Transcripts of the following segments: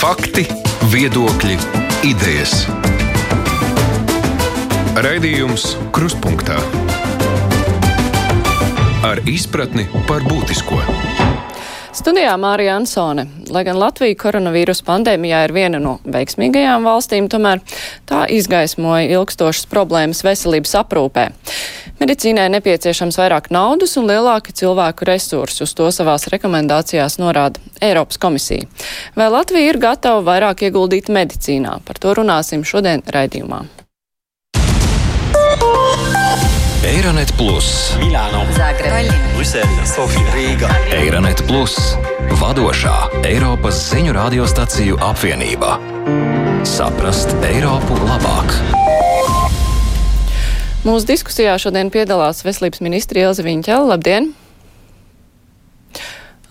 Fakti, viedokļi, idejas. Raidījums Krustpunktā ar izpratni par būtisko. Studijā Mārija Ansone. Lai gan Latvija koronavīrus pandēmijā ir viena no veiksmīgajām valstīm, tomēr tā izgaismoja ilgstošas problēmas veselības aprūpē. Medicīnai nepieciešams vairāk naudas un lielāki cilvēku resursi. Uz to savās rekomendācijās norāda Eiropas komisija. Vai Latvija ir gatava vairāk ieguldīt medicīnā? Par to runāsim šodien raidījumā. Eironet Plus, Milāno, Zagreba, Brisele, Sofija, Rīga. Eironet Plus, vadošā Eiropas ziņu radiostaciju apvienība. Saprast Eiropu labāk! Mūsu diskusijā šodien piedalās veselības ministri Ilze Viņķela. Labdien!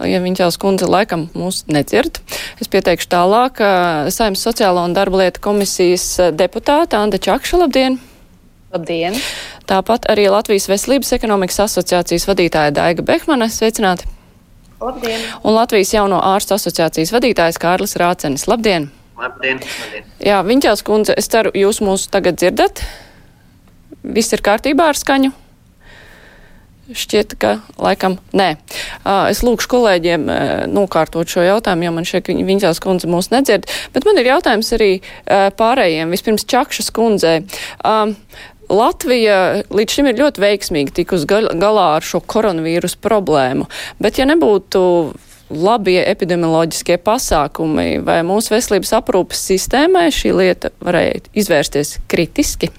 Ja Viņķels kundze laikam mūs nedzird, es pieteikšu tālāk Saimnes sociālo un darba lietu komisijas deputāta Anda Čakša. Labdien! Labdien! Tāpat arī Latvijas Veselības ekonomikas asociācijas vadītāja Daiga Behmane. Sveicināti! Labdien! Un Latvijas jauno ārstu asociācijas vadītājs Kārlis Rācenis. Labdien! Labdien! Labdien. Jā, Viņķels kundze, es ceru, jūs mūs tagad dzirdat. Viss ir kārtībā ar skaņu? Šķiet, ka laikam nē. Es lūkšu kolēģiem nokārtot šo jautājumu, jo man ka viņas kundze mūs nedzird. Bet man ir jautājums arī pārējiem. Vispirms Čakšas kundzei. Latvija līdz šim ir ļoti veiksmīgi tikus galā ar šo koronavīrus problēmu, bet ja nebūtu labie epidemioloģiskie pasākumi, vai mūsu veselības aprūpas sistēmai šī lieta varēja izvērsties kritiski?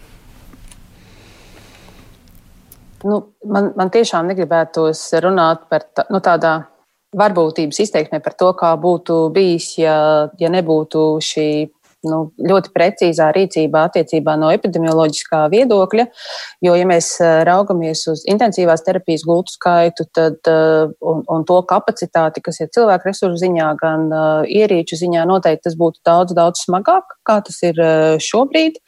Nu, man, man tiešām negribētos runāt par tā, nu, tādā varbūtības izteiksmē par to, kā būtu bijis, ja, ja nebūtu šī nu, ļoti precīzā rīcībā attiecībā no epidemioloģiskā viedokļa. Jo, ja mēs raugamies uz intensīvās terapijas gultu skaitu tad, un, un to kapacitāti, kas ir cilvēku resursu ziņā, gan uh, ierīču ziņā, noteikti tas būtu daudz, daudz smagāk, kā tas ir šobrīd.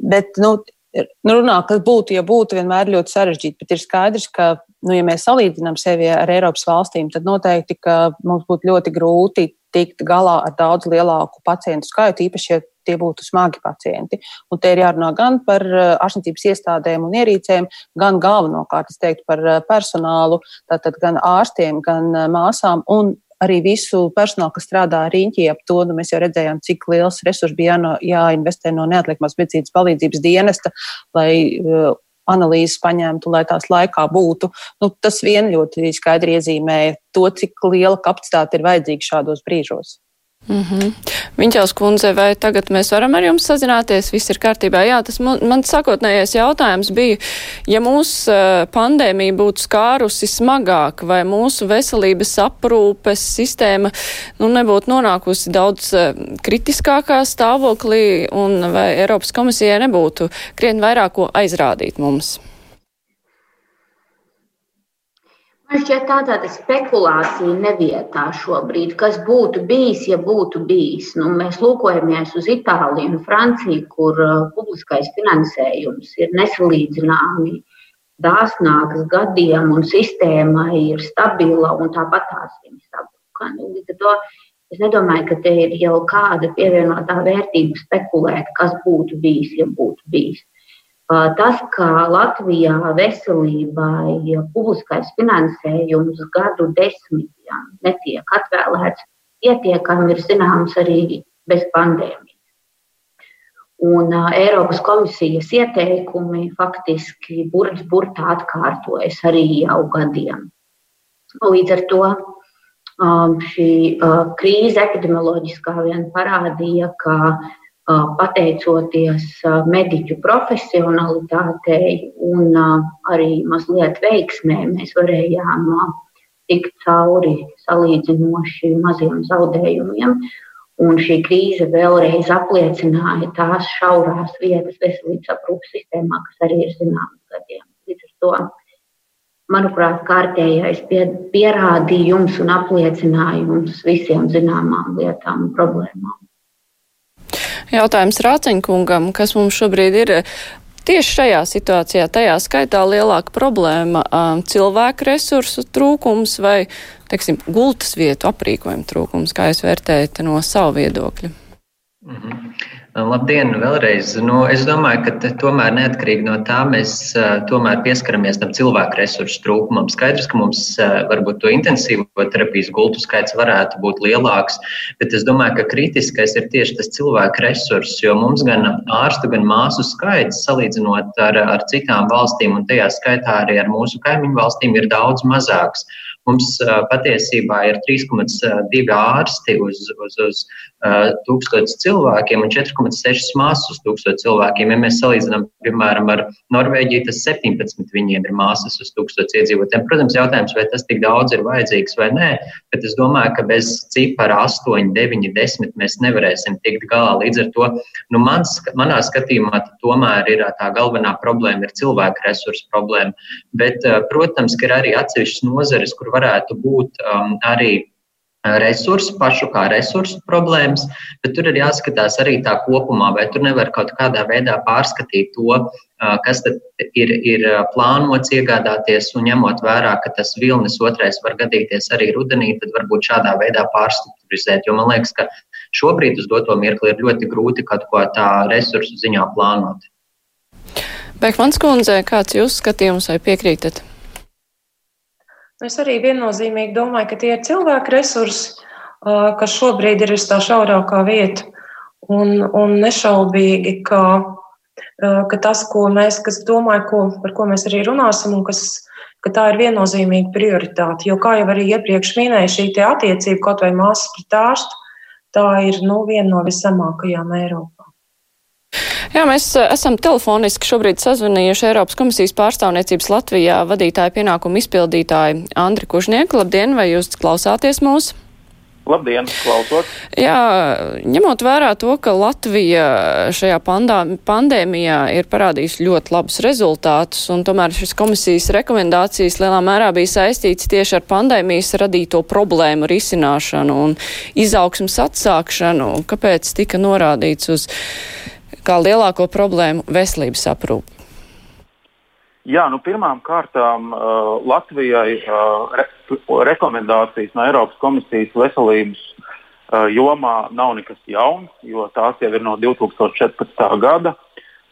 Bet, nu, nu, runā, kas būtu, ja būtu, vienmēr ļoti sarežģīti. Bet ir skaidrs, ka, nu, ja mēs salīdzinām sevi ar Eiropas valstīm, tad noteikti mums būtu ļoti grūti tikt galā ar daudz lielāku pacientu skaitu, īpaši, ja tie būtu smagi pacienti. Un te ir jārunā gan par ārstniecības iestādēm un ierīcēm, gan galvenokārt, es teiktu, par personālu, tātad gan ārstiem, gan māsām un arī visu personālu, kas strādā riņķī ap to, nu, mēs jau redzējām, cik liels resurs bija jāno, jāinvestē no neatliekamās medicīnas palīdzības dienesta, lai uh, analīzes paņemtu, lai tās laikā būtu. Nu, tas vien ļoti skaidri iezīmēja to, cik liela kapacitāte ir vajadzīga šādos brīžos. Mm -hmm. Viņķels kundze, vai tagad mēs varam ar jums sazināties? Viss ir kārtībā. Jā, tas man, man sākotnējais jautājums bija, ja mūsu uh, pandēmija būtu skārusi smagāk, vai mūsu veselības aprūpes sistēma nu, nebūtu nonākusi daudz uh, kritiskākā stāvoklī, un vai Eiropas komisijai nebūtu krietni vairāk ko aizrādīt mums? Man šķiet, tā tāda spekulācija nevietā šobrīd, kas būtu bijis, ja būtu bijis. Nu, mēs lūkojamies uz Itāliju un Franciju, kur uh, publiskais finansējums ir nesalīdzināmi dāsnāks gadiem, un sistēma ir stabila un tāpat tās ir stabila. Nu, to, es nedomāju, ka te ir jau kāda pievienotā vērtība spekulēt, kas būtu bijis, ja būtu bijis. Tas, ka Latvijā veselībai publiskais finansējums gadu desmitiem netiek atvēlēts pietiekami, ir zināms arī bez pandēmijas. Un Eiropas komisijas ieteikumi faktiski burts burtā atkārtojas arī jau gadiem. Līdz ar to šī krīze epidemioloģiskā vien parādīja, ka pateicoties mediķu profesionalitātei un arī mazliet veiksmē, mēs varējām tikt cauri salīdzinoši maziem zaudējumiem. Un šī krīze vēlreiz apliecināja tās šaurās vietas veselības aprūpas sistēmā, kas arī ir zināmas gadiem. Līdz ar to, manuprāt, kārtējais pierādījums un apliecinājums visiem zināmām lietām un problēmām. Jautājums Rāceņkungam, kas mums šobrīd ir tieši šajā situācijā, tajā skaitā lielāka problēma um, cilvēku resursu trūkums vai, teiksim, gultas vietu aprīkojuma trūkums, kā jūs vērtējat no savu viedokļu? Mm -hmm. Labdien, vēlreiz. Nu, es domāju, ka tomēr neatkarīgi no tā mēs tomēr pieskaramies tam cilvēku resursu trūkumam. Skaidrs, ka mums varbūt to intensīvo terapijas gultu skaits varētu būt lielāks, bet es domāju, ka kritiskais ir tieši tas cilvēku resurss, jo mums gan ārstu, gan māsu skaits salīdzinot ar, ar citām valstīm, un tajā skaitā arī ar mūsu kaimiņu valstīm, ir daudz mazāks. Mums patiesībā ir 3,2 ārsti uz, uz, uz tūkstotis cilvēkiem un 4,6 māsas uz tūkstotis cilvēkiem. Ja mēs salīdzinām, piemēram, ar Norvēģiju, tas 17 viņiem ir māsas uz tūkstotis iedzīvotājiem. Protams, jautājums, vai tas tik daudz ir vajadzīgs vai nē, bet es domāju, ka bez cipara 8, 9, 10 mēs nevarēsim tikt galā. Līdz ar to, nu, mans, manā skatījumā, tomēr ir tā galvenā problēma ir cilvēku resursu problēma. Bet, protams, ka ir arī atsevišķas nozares, kur varētu būt um, arī resursu, pašu kā resursu problēmas, bet tur ir jāskatās arī tā kopumā, vai tur nevar kaut kādā veidā pārskatīt to, kas ir, ir plānots iegādāties, un ņemot vērā, ka tas vilnis otrais var gadīties arī rudenī, tad varbūt šādā veidā pārstrukturizēt, jo man liekas, ka šobrīd uz doto mirkli ir ļoti grūti kaut ko tā resursu ziņā plānot. Bekmans kundze, kāds jūs skatījums vai piekrītat? Es arī viennozīmīgi domāju, ka tie ir cilvēku resursi, kas šobrīd ir tā šaurākā vieta. Un, un nešaubīgi, ka, ka tas, ko mēs, kas domāju, ko, par ko mēs arī runāsim, un kas, ka tā ir viennozīmīga prioritāte. Jo, kā jau arī iepriekš minēju, šī attiecība kaut vai māsas pret ārstu, tā ir nu, viena no viszemākajām Eiropā. Jā, mēs eh, esam telefoniski šobrīd sazvanījuši Eiropas komisijas pārstāvniecības Latvijā vadītāju pienākumu izpildītāju Andri Kužnieku. Labdien, vai jūs klausāties mūs? Labdien, klausot. Jā, ņemot vērā to, ka Latvija šajā pandā, pandēmijā ir parādījusi ļoti labus rezultātus, un tomēr šis komisijas rekomendācijas lielā mērā bija saistīts tieši ar pandēmijas radīto problēmu risināšanu un izaugsmas atsākšanu, kāpēc tika norādīts uz kā lielāko problēmu veselības aprūpi? Jā, nu pirmām kārtām uh, Latvijai uh, re, rekomendācijas no Eiropas komisijas veselības uh, jomā nav nekas jauns, jo tās jau ir no 2014. gada.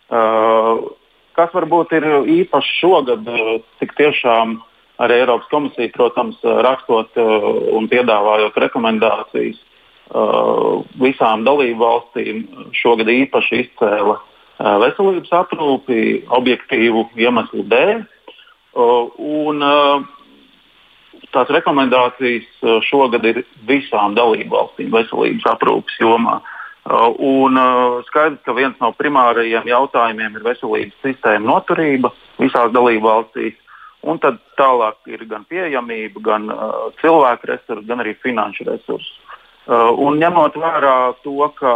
Uh, kas varbūt ir īpaši šogad, uh, cik tiešām arī Eiropas komisija, protams, rakstot uh, un piedāvājot rekomendācijas, Uh, visām dalību valstīm šogad īpaši izcēla uh, veselības aprūpi objektīvu iemeslu dēļ. Uh, un, tās rekomendācijas šogad ir visām dalību valstīm veselības aprūpes jomā. Un skaidrs, ka viens no primārajiem jautājumiem ir veselības sistēma noturība visās dalību valstīs. Un tad tālāk ir gan pieejamība, gan uh, cilvēku resursi, gan arī finanšu resursi. Uh, un ņemot vērā to, ka,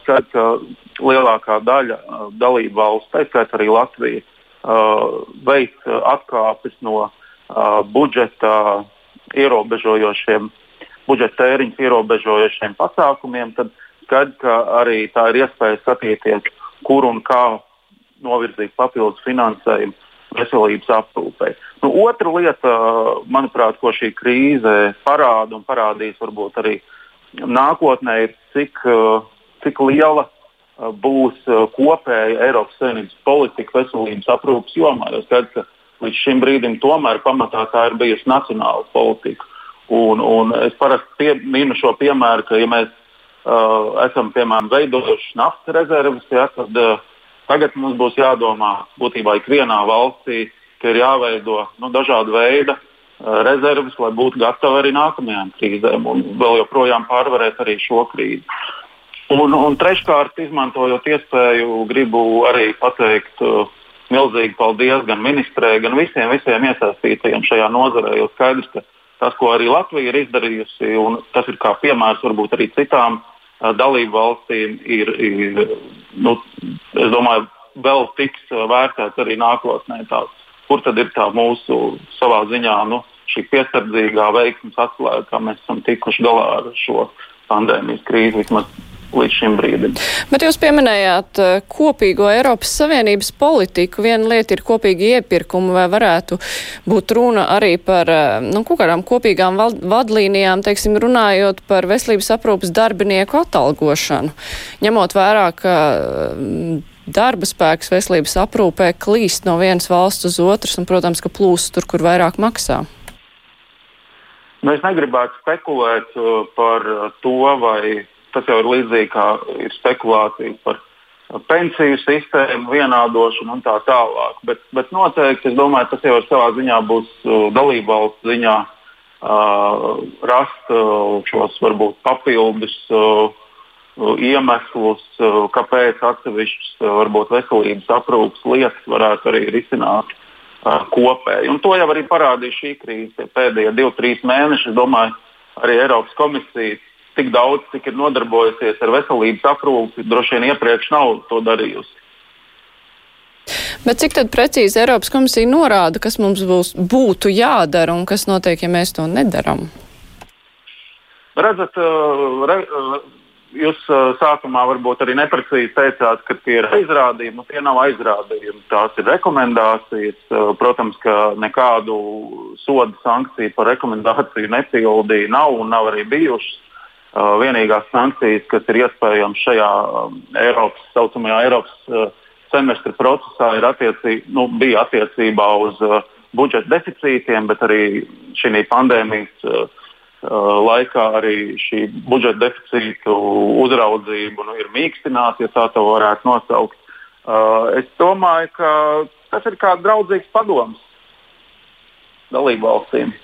skat, ka lielākā daļa uh, dalību valsts, tā skaitā arī Latvija, uh, veic atkāpes no budžeta ierobežojošiem, budžeta tēriņus ierobežojošiem pasākumiem, tad skaidrs, ka arī tā ir iespēja skatīties, kur un kā novirzīt papildus finansējumu veselības aprūpei. Nu, otra lieta, manuprāt, ko šī krīze parāda un parādīs varbūt arī uh, nākotnē ir, cik, uh, cik liela uh, būs uh, kopēja Eiropas Savienības politika veselības aprūpas jomā. Jo skaidrs, ka līdz šim brīdim tomēr pamatā tā ir bijusi nacionāla politika. Un, un es parasti minu šo piemēru, ka ja mēs uh, esam piemēram veidojuši naftas rezerves, ja, tad uh, tagad mums būs jādomā būtībā ikvienā valstī, ka ir jāveido nu, uh, Eh, rezerves, lai būtu gatavi arī nākamajām krīzēm un vēl joprojām pārvarēt arī šo krīzi. Un, un treškārt, izmantojot iespēju, gribu arī pateikt uh, milzīgi paldies gan ministrē, gan visiem, visiem iesaistītajiem šajā nozarē. Jo skaidrs, ka tas, ko arī Latvija ir izdarījusi, un tas ir kā piemērs varbūt arī citām uh, dalību valstīm, ir, ir nu, es domāju, vēl tiks vērtēts arī nākotnē. Tās kur tad ir tā mūsu savā ziņā nu, šī piesardzīgā veiksmes atslēga, kā mēs esam tikuši galā ar šo pandēmijas krīzi vismaz līdz šim brīdim. Bet jūs pieminējāt uh, kopīgo Eiropas Savienības politiku. Viena lieta ir kopīgi iepirkumi, vai varētu būt runa arī par uh, nu, kaut kādām kopīgām vadlīnijām, teiksim, runājot par veselības aprūpas darbinieku atalgošanu, ņemot vērā, ka darba spēks veselības aprūpē klīst no vienas valsts uz otras un, protams, ka plūst tur, kur vairāk maksā? Nu, es negribētu spekulēt uh, par uh, to, vai tas jau ir līdzīgi kā ir spekulācija par uh, pensiju sistēmu vienādošanu un tā tālāk. Bet, bet noteikti es domāju, tas jau savā ziņā būs dalību valsts ziņā uh, rast uh, šos varbūt papildus. Uh, iemeslus, kāpēc atsevišķas varbūt veselības aprūpas lietas varētu arī risināt kopēji. Un to jau arī parādīja šī krīze. Pēdējie divi, trīs mēneši, domāju, arī Eiropas komisija tik daudz, cik ir nodarbojusies ar veselības aprūpi, droši vien iepriekš nav to darījusi. Bet cik tad precīzi Eiropas komisija norāda, kas mums būs, būtu jādara un kas notiek, ja mēs to nedaram? Redzat, re, Jūs sākumā varbūt arī neprecīzi teicāt, ka tie ir aizrādījumi. Tie nav aizrādījumi, tās ir rekomendācijas. Protams, ka nekādu sodu sankciju par rekomendāciju nepildīja nav un nav arī bijušas. Vienīgās sankcijas, kas ir iespējamas šajā Eiropas, saucamajā Eiropas semestra procesā, ir attiecī, nu, bija attiecībā uz budžeta deficītiem, bet arī šī pandēmijas Uh, laikā arī šī budžeta deficītu uzraudzība nu, ir mīkstināta, ja tā to varētu nosaukt. Uh, es domāju, ka tas ir kā draudzīgs padoms dalību valstīm.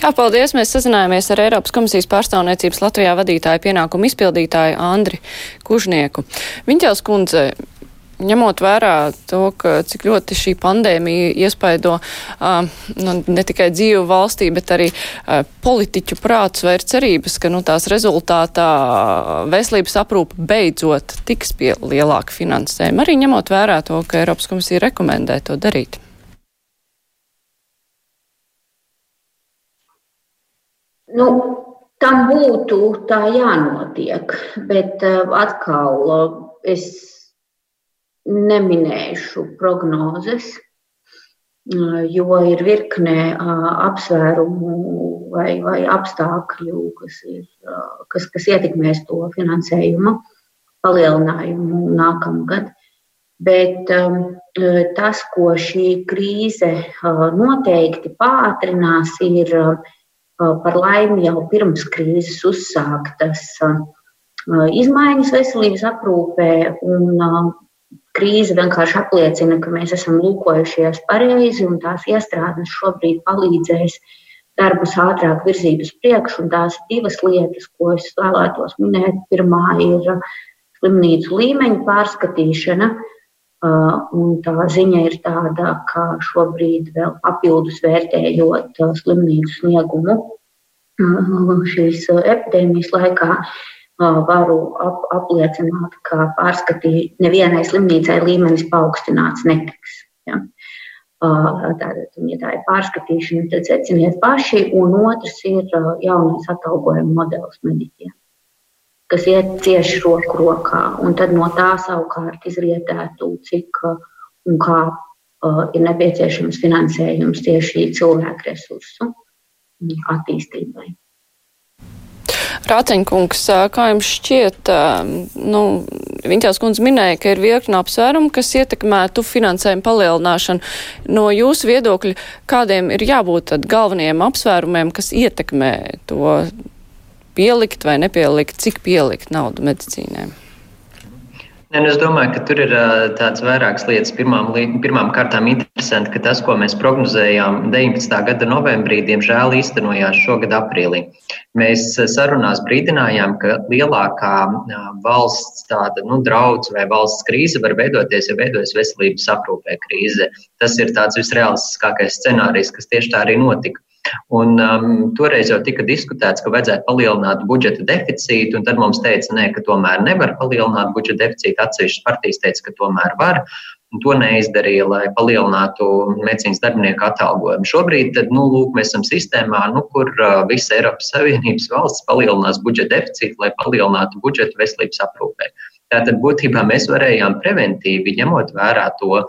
Jā, paldies. Mēs sazinājāmies ar Eiropas komisijas pārstāvniecības Latvijā vadītāju pienākumu izpildītāju Andri Kužnieku. Viņķels kundze, ņemot vērā to, ka cik ļoti šī pandēmija iespaido uh, nu, ne tikai dzīvu valstī, bet arī uh, politiķu prātus vai ir cerības, ka nu, tās rezultātā veselības aprūpa beidzot tiks pie lielāka finansējuma, arī ņemot vērā to, ka Eiropas komisija rekomendē to darīt. Nu, tam būtu tā jānotiek, bet uh, atkal uh, es neminēšu prognozes, jo ir virkne apsvērumu vai, vai apstākļu, kas, ir, kas, kas ietekmēs to finansējumu palielinājumu nākamgad. Bet tas, ko šī krīze noteikti pātrinās, ir par laimi jau pirms krīzes uzsāktas izmaiņas veselības aprūpē un krīze vienkārši apliecina, ka mēs esam lūkojušies pareizi un tās iestrādes šobrīd palīdzēs darbus ātrāk virzīt uz priekšu. Tās divas lietas, ko es vēlētos minēt. Pirmā ir slimnīcu līmeņa pārskatīšana. Uh, un tā ziņa ir tāda, ka šobrīd vēl papildus vērtējot uh, slimnīcu sniegumu uh, šīs epidēmijas laikā, varu ap, apliecināt, ka pārskatīt nevienai slimnīcai līmenis paaugstināts netiks. Ja. Tātad, ja tā ir pārskatīšana, tad seciniet paši. Un otrs ir jaunais atalgojuma modelis mediķiem, kas iet cieši roku rokā. Un tad no tā savukārt izrietētu, cik un kā ir nepieciešams finansējums tieši cilvēku resursu attīstībai. Rāceņkungs, kā jums šķiet, nu, Viņķās kundze minēja, ka ir virkna apsvērumu, kas ietekmētu finansējumu palielināšanu. No jūsu viedokļa, kādiem ir jābūt tad galvenajiem apsvērumiem, kas ietekmē to pielikt vai nepielikt, cik pielikt naudu medicīnēm? Ne, nu es domāju, ka tur ir tādas vairākas lietas. Pirmām, pirmām kārtām interesanti, ka tas, ko mēs prognozējām 19. gada novembrī, diemžēl īstenojās šogad aprīlī. Mēs sarunās brīdinājām, ka lielākā valsts tāda nu, draudz vai valsts krīze var veidoties, ja veidojas veselības aprūpē krīze. Tas ir tāds visrealistiskākais scenārijs, kas tieši tā arī notika. Un, um, toreiz jau tika diskutēts, ka vajadzētu palielināt budžeta deficītu, un tad mums teica, nē, ka tomēr nevar palielināt budžeta deficītu. Atsevišķas partijas teica, ka tomēr var. to neizdarīja, lai palielinātu medicīnas darbinieku atalgojumu. Šobrīd tad, nu, lūk, mēs esam sistēmā, nu, kur uh, visa Eiropas Savienības valsts palielinās budžeta deficītu, lai palielinātu budžetu veselības aprūpē. Tātad būtībā mēs varējām preventīvi, ņemot vērā to,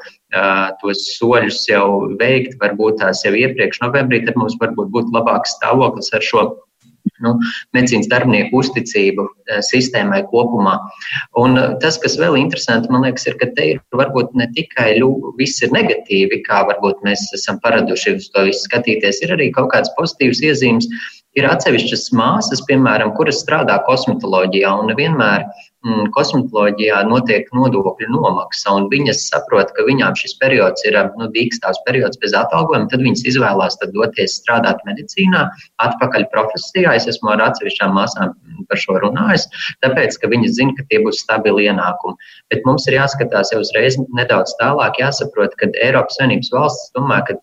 tos soļus jau veikt, varbūt tās jau iepriekš novembrī, tad mums varbūt būtu labāks stāvoklis ar šo nu, medicīnas darbinieku uzticību sistēmai kopumā. Un tas, kas vēl interesanti, man liekas, ir, ka te ir varbūt ne tikai ļu, viss ir negatīvi, kā varbūt mēs esam paraduši uz to visu skatīties, ir arī kaut kādas pozitīvas iezīmes. Ir atsevišķas māsas, piemēram, kuras strādā kosmetoloģijā un nevienmēr mm, kosmetoloģijā notiek nodokļu nomaksa, un viņas saprot, ka viņām šis periods ir nu, dīkstāvs periods bez atalgojuma, tad viņas izvēlās tad doties strādāt medicīnā, atpakaļ profesijā. Es esmu ar atsevišķām māsām par šo runājis, tāpēc, ka viņas zina, ka tie būs stabili ienākumi. Bet mums ir jāskatās jau uzreiz nedaudz tālāk, jāsaprot, ka Eiropas Savienības valsts, domāju, ka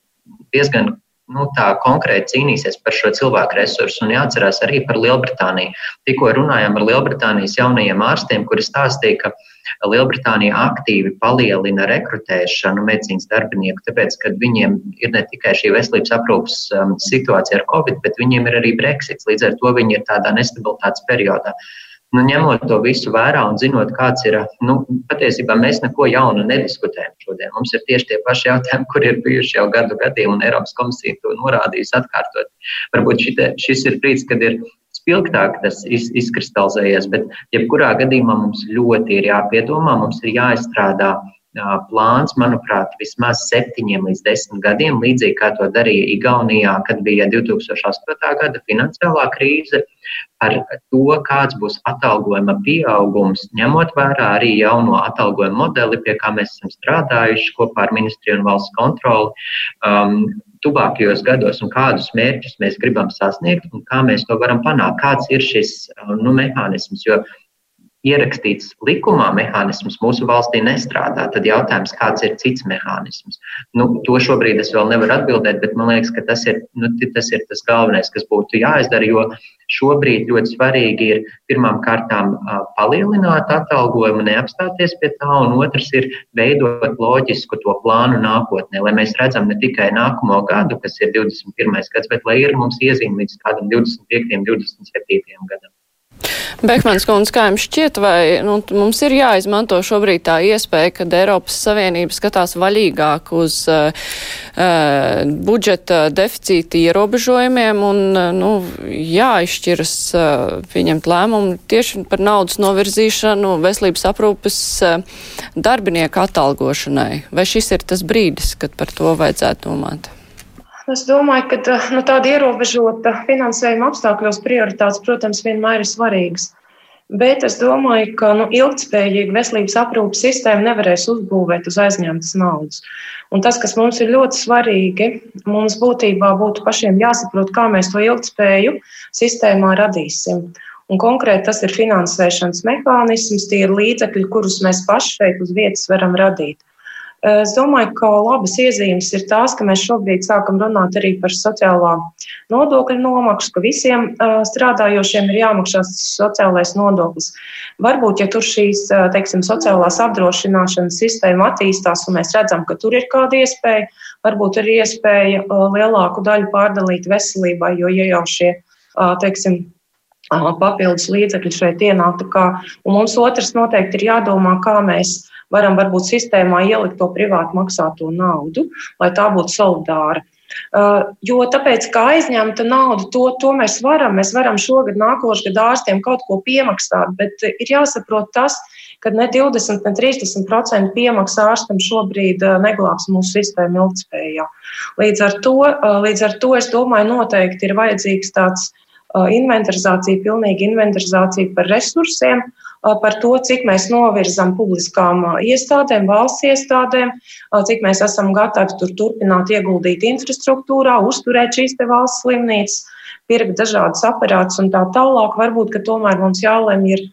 diezgan nu, tā konkrēti cīnīsies par šo cilvēku resursu. Un jāatcerās arī par Lielbritāniju. Tikko runājām ar Lielbritānijas jaunajiem ārstiem, kuri stāstīja, ka Lielbritānija aktīvi palielina rekrutēšanu medicīnas darbinieku, tāpēc, ka viņiem ir ne tikai šī veselības aprūpas um, situācija ar covid, bet viņiem ir arī Brexits. Līdz ar to viņi ir tādā nestabilitātes periodā. Nu, ņemot to visu vērā un zinot, kāds ir, nu, patiesībā mēs neko jaunu nediskutējam šodien. Mums ir tieši tie paši jautājumi, kur ir bijuši jau gadu gadiem, un Eiropas komisija to norādījusi atkārtot. Varbūt šite, šis ir brīdis, kad ir spilgtāk tas iz, izkristalizējies, bet jebkurā gadījumā mums ļoti ir jāpiedomā, mums ir jāizstrādā plāns, manuprāt, vismaz septiņiem līdz desmit gadiem, līdzīgi kā to darīja Igaunijā, kad bija 2008. gada finansiālā krīze, par to, kāds būs atalgojuma pieaugums, ņemot vērā arī jauno atalgojuma modeli, pie kā mēs esam strādājuši kopā ar Ministriju un valsts kontroli. Um, tuvākajos gados un kādus mērķus mēs gribam sasniegt un kā mēs to varam panākt. Kāds ir šis nu, mehānisms? Jo ierakstīts likumā mehānisms mūsu valstī nestrādā. Tad jautājums, kāds ir cits mehānisms? Nu, to šobrīd es vēl nevaru atbildēt, bet man liekas, ka tas ir, nu, tas ir tas galvenais, kas būtu jāizdara. Jo šobrīd ļoti svarīgi ir pirmām kārtām palielināt atalgojumu, neapstāties pie tā, un otrs ir veidot loģisku to plānu nākotnē, lai mēs redzam ne tikai nākamo gadu, kas ir 21. gads, bet lai ir mums iezīme līdz kādam 25. un 27. gadam. Bekmans kundze, kā jums šķiet, vai nu, mums ir jāizmanto šobrīd tā iespēja, kad Eiropas Savienība skatās vaļīgāk uz uh, uh, budžeta deficīta ierobežojumiem un uh, nu, jāizšķiras uh, pieņemt lēmumu tieši par naudas novirzīšanu veselības aprūpes uh, darbinieku atalgošanai? Vai šis ir tas brīdis, kad par to vajadzētu domāt? Es domāju, ka eh, nu, tāda ierobežota finansējuma apstākļos prioritātes, protams, vienmēr ir svarīgas. Bet es domāju, ka nu, ilgspējīga veselības aprūpas sistēma nevarēs uzbūvēt uz aizņemtas naudas. Un tas, kas mums ir ļoti svarīgi, mums būtībā būtu pašiem jāsaprot, kā mēs to ilgspēju sistēmā radīsim. Un konkrēti tas ir finansēšanas mehānisms, tie ir līdzekļi, kurus mēs paši šeit uz vietas varam radīt. Es domāju, ka labas iezīmes ir tās, ka mēs šobrīd sākam runāt arī par sociālā nodokļu nomaksu, ka visiem strādājošiem ir jāmaksā sociālais nodoklis. Varbūt, ja tur šīs teiksim, sociālās apdrošināšanas sistēma attīstās un mēs redzam, ka tur ir kāda iespēja, varbūt ir iespēja lielāku daļu pārdalīt veselībai, jo ja jau šie teiksim, papildus līdzekļi šeit ienāktu. Kā, un mums otrs noteikti ir jādomā, kā mēs varam varbūt sistēmā ielikt to privātu maksāto naudu, lai tā būtu solidāra. Uh, jo tāpēc, kā aizņemta nauda, to, to mēs varam. Mēs varam šogad, nākošais gadā ārstiem kaut ko piemaksāt, bet ir jāsaprot tas, ka ne 20, ne 30% piemaksas ārstam šobrīd uh, neglābs mūsu sistēmu ilgspējā. Līdz ar, to, uh, līdz ar to es domāju, noteikti ir vajadzīgs tāds inventarizācija, pilnīga inventarizācija par resursiem, par to, cik mēs novirzam publiskām iestādēm, valsts iestādēm, cik mēs esam gatavi tur turpināt ieguldīt infrastruktūrā, uzturēt šīs valsts slimnīcas, pirkt dažādas aparātus un tā tālāk. Varbūt, ka tomēr mums jālemj ir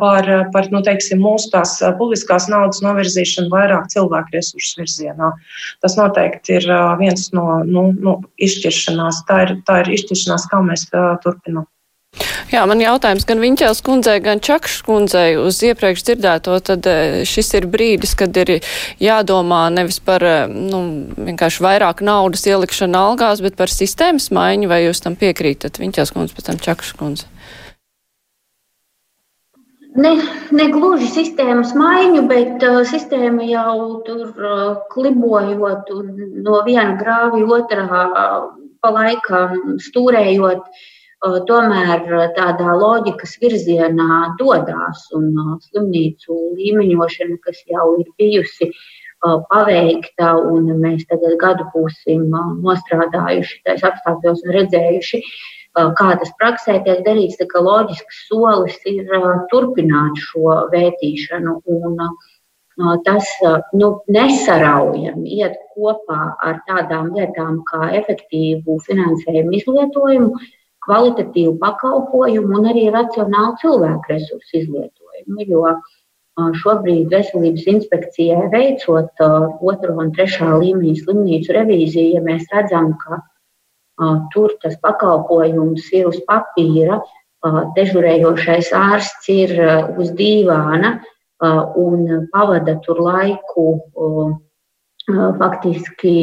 par, par nu, teiksim, mūsu tās publiskās naudas novirzīšanu vairāk cilvēku resursu virzienā. Tas noteikti ir viens no nu, nu, izšķiršanās. Tā ir, tā ir izšķiršanās, kā mēs turpinām. Jā, man jautājums gan Viņķēls kundzei, gan Čakšs kundzei uz iepriekš dzirdēto, tad šis ir brīdis, kad ir jādomā nevis par, nu, vienkārši vairāk naudas ielikšanu algās, bet par sistēmas maiņu, vai jūs tam piekrītat? Viņķēls kundze, pēc tam Čakšs kundze. Ne, ne gluži sistēmas maiņu, bet uh, sistēma jau tur uh, klibojot no viena grāva otrā uh, pa laikam stūrējot. Uh, tomēr tādā loģikas virzienā dodas un slimnīcu līmeņošana, kas jau ir bijusi paveikta, un mēs tagad gadu būsim nostrādājuši tais apstākļos un redzējuši, kā tas praksē tiek darīts, tā kā loģisks solis ir turpināt šo vērtīšanu. Un, Tas nu, nesaraujami iet kopā ar tādām lietām kā efektīvu finansējumu izlietojumu, kvalitatīvu pakalpojumu un arī racionālu cilvēku resursu izlietojumu. Jo šobrīd veselības inspekcijai veicot otro un trešā līmeņa slimnīcu revīziju, ja mēs redzam, ka tur tas pakalpojums ir uz papīra, dežurējošais ārsts ir uz dīvāna un pavada tur laiku faktiski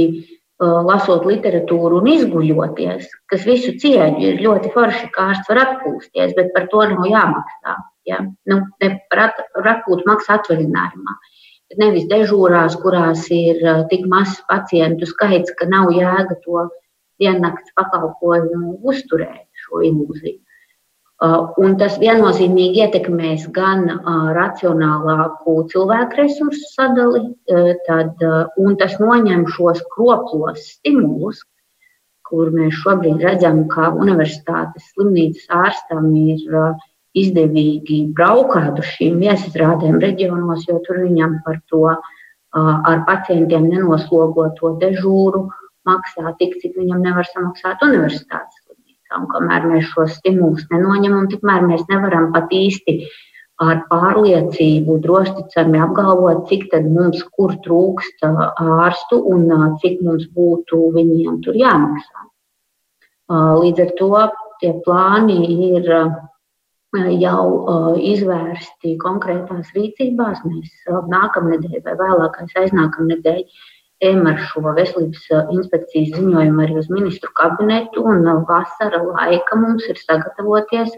lasot literatūru un izguļoties, kas visu cieņu ir ļoti forši, kā ārsts var atpūsties, bet par to nav jāmaksā. Ja? Nu, ne par at, atpūtu maksā atvaļinājumā. Nevis dežūrās, kurās ir tik mazs pacientu skaits, ka nav jēga to diennakts pakalpojumu uzturēt šo ilūziju. Uh, un tas viennozīmīgi ietekmēs gan uh, racionālāku cilvēku resursu sadali, uh, tad, un tas noņem šos kroplos stimulus, kur mēs šobrīd redzam, ka universitātes slimnīcas ārstam ir izdevīgi braukāt uz šīm viesizrādēm reģionos, jo tur viņam par to ar pacientiem nenoslogoto dežūru maksā tik, cik viņam nevar samaksāt universitātes Un kamēr mēs šos stimulus nenoņemam, tikmēr mēs nevaram pat īsti ar pārliecību drosticami apgalvot, cik mums kur trūkst ārstu un cik mums būtu viņiem tur jāmaksā. Līdz ar to tie plāni ir jau izvērsti konkrētās rīcībās. Mēs nākamnedēļ vai vēlākais aiznākamnedēļ ejam ar šo veselības eh, inspekcijas ziņojumu arī uz ministru kabinetu, un eh, vasara laika mums ir sagatavoties,